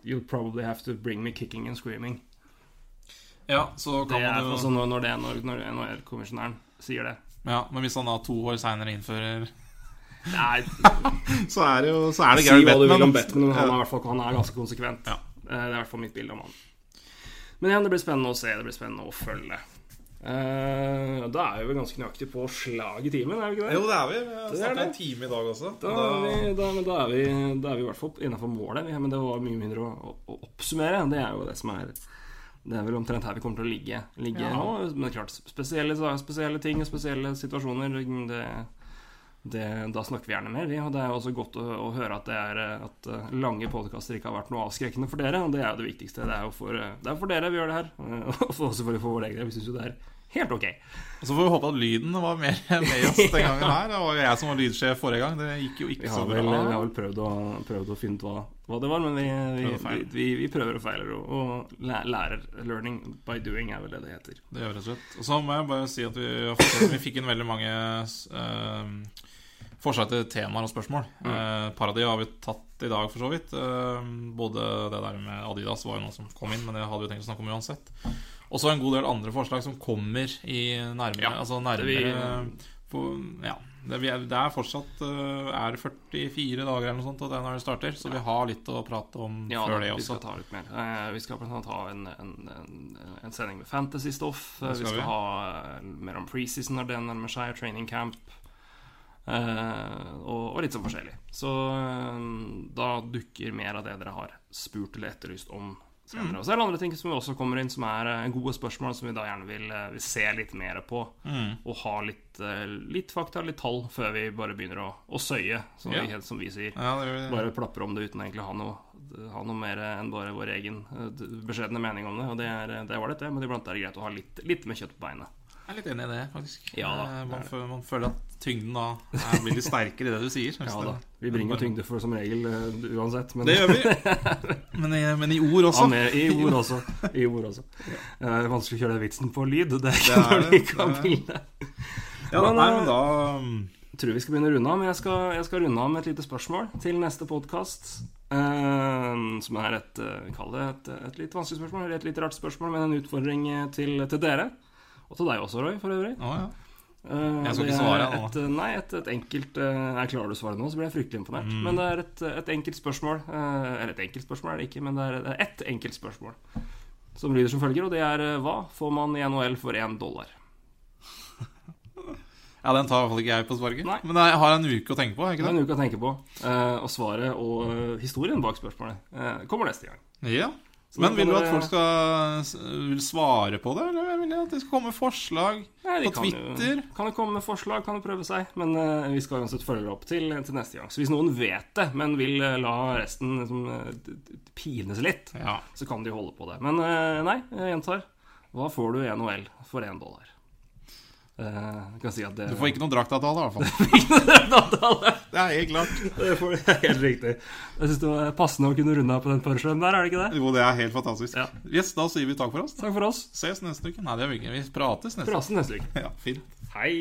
You'll probably have to bring me kicking and screaming. Ja, så Det kan er, man jo altså når, når, det, når, når NHL-kommisjonæren sier det. Ja, Men hvis han da to år seinere innfører <laughs> Så er det jo Så er det si hva du vil om. Bettman, men han er, hvert fall, han er ganske konsekvent. Ja. Eh, Det er i hvert fall mitt bilde om han. Men igjen, det blir spennende å se. Det blir spennende å følge. Uh, da er vi vel ganske nøyaktig på slag i timen, er vi ikke det? Jo, det er vi. Vi har snakka en time i dag også. Da er, vi, da, da, er vi, da er vi i hvert fall innafor målet. Ja, Men det var mye mindre å, å, å oppsummere. Det er jo det som er Det er vel omtrent her vi kommer til å ligge, ligge Ja. nå. Men klart, spesielle, spesielle ting og spesielle situasjoner det, det, Da snakker vi gjerne mer, vi. Og det er jo også godt å, å høre at, det er, at eh, lange podkaster ikke har vært noe avskrekkende for dere. Og det er jo det viktigste. Det er jo for, eh, det er for dere vi gjør det her. <laughs> Og for- selvfølgelig for vår egen del. Vi syns jo det er helt ok. Og så får vi håpe at lyden var mer <laughs> med oss den gangen her. Det var jo jeg som var lydsjef forrige gang. Det gikk jo ikke så så vel, vi har vel prøvd, å, prøvd å finne ut hva, hva det var, men vi, vi, Prøvd vi, vi, vi prøver og feiler og, lærer. Learning by doing er vel det det heter. Det gjør rett og slett. Og så må jeg bare si at vi, vi fikk inn veldig mange eh, forslag til temaer og spørsmål. Mm. Eh, par av de har vi tatt i dag, for så vidt. Eh, både det der med Adidas var jo noe som kom inn, men det hadde vi tenkt å snakke om uansett. Og så en god del andre forslag som kommer i nærmere Ja, Altså det vi- på, Ja. Det, vi er, er fortsatt eh, Er det 44 dager eller noe sånt til når det starter, så vi har litt å prate om Ja, før det vi skal ta litt mer. Eh, vi skal bl.a. ha en, en, en, en sending med fantasy-stoff. Vi skal skal vi. ha eh, mer om preseason når det nærmer seg, training camp. Eh, og, og litt sånn forskjellig. Så eh, da dukker mer av det dere har spurt eller etterlyst om senere. Og så er det andre ting som også kommer inn, som er eh, gode spørsmål, som vi da gjerne vil, vil se litt mer på. Mm. Og ha litt, litt fakta, litt tall, før vi bare begynner å, å søye, som, Ja. vi, som vi sier. Ja, det det. Bare plapper om det uten å ha noe, ha noe mer enn bare vår egen beskjedne mening om det. Og det er, det ålreit, det, men iblant er det greit å ha litt, litt med kjøtt på beinet. Jeg er litt enig i det, faktisk. Ja da, Eh, det man, det. føler, man føler at tyngden da er, litt sterkere i det du sier. Ja da. Vi bringer tyngde for som regel eh, uansett. Men Det gjør vi. <laughs> Men i, men i ord også. Ja, med, I ord <laughs> også. I ord også. Det er vanskelig å kjøre den vitsen på lyd. Det er Det ikke er når det, du ikke har bilde. Ja, Men, nei, men da Jeg tror vi skal begynne å runde av, men jeg skal, jeg skal runde av med et lite spørsmål til neste podkast. som er et, uh, kall det et, et litt vanskelig spørsmål, eller et litt rart spørsmål, men en utfordring til, til dere. Og til deg også, Roy, for øvrig. Å ja. Eh, Jeg skal ikke svare, nå. Et, eh, nei, et, et enkelt eh, Jeg klarer du å svare nå, så blir jeg fryktelig imponert. Mm. Men det er et, et enkelt spørsmål. eh, eller et enkelt spørsmål er det ikke, men det er, det ett enkelt spørsmål. Som lyder som følger, og det er eh, hva får man i NHL for én dollar? <laughs> ja, den tar i hvert fall ikke jeg på sparket. Nei. Men jeg har en uke å tenke på. Det ikke er en uke å tenke på. eh, og svaret og eh, historien bak spørsmålet eh, kommer neste gang. Ja. Men vil du at folk skal vil svare på det, eller vil jeg at det skal komme med forslag Nei, de på kan Twitter? Jo, kan jo komme med forslag, kan jo prøve seg. Men uh, vi skal uansett følge det opp til, til neste gang. Så hvis noen vet det, men vil uh, la resten liksom, eh, d- pines litt, Ja. så kan de holde på det. Men eh, nei, jeg gjentar. Hva får du i NHL for én dollar? Eh, kan si at det Du får ikke noen draktavtale, i hvert fall. <laughs> Det er helt klart. <laughs> Det får helt riktig. Jeg syns det var passende å kunne runde av på den punchlinen der, er det ikke det? Jo, det er helt fantastisk. Ja. Yes, Da sier vi takk for oss. Takk for oss. Ses neste uke. Nei, det gjør vi ikke. Vi prates neste uke. Prates neste uke. Ja, fint. Hei.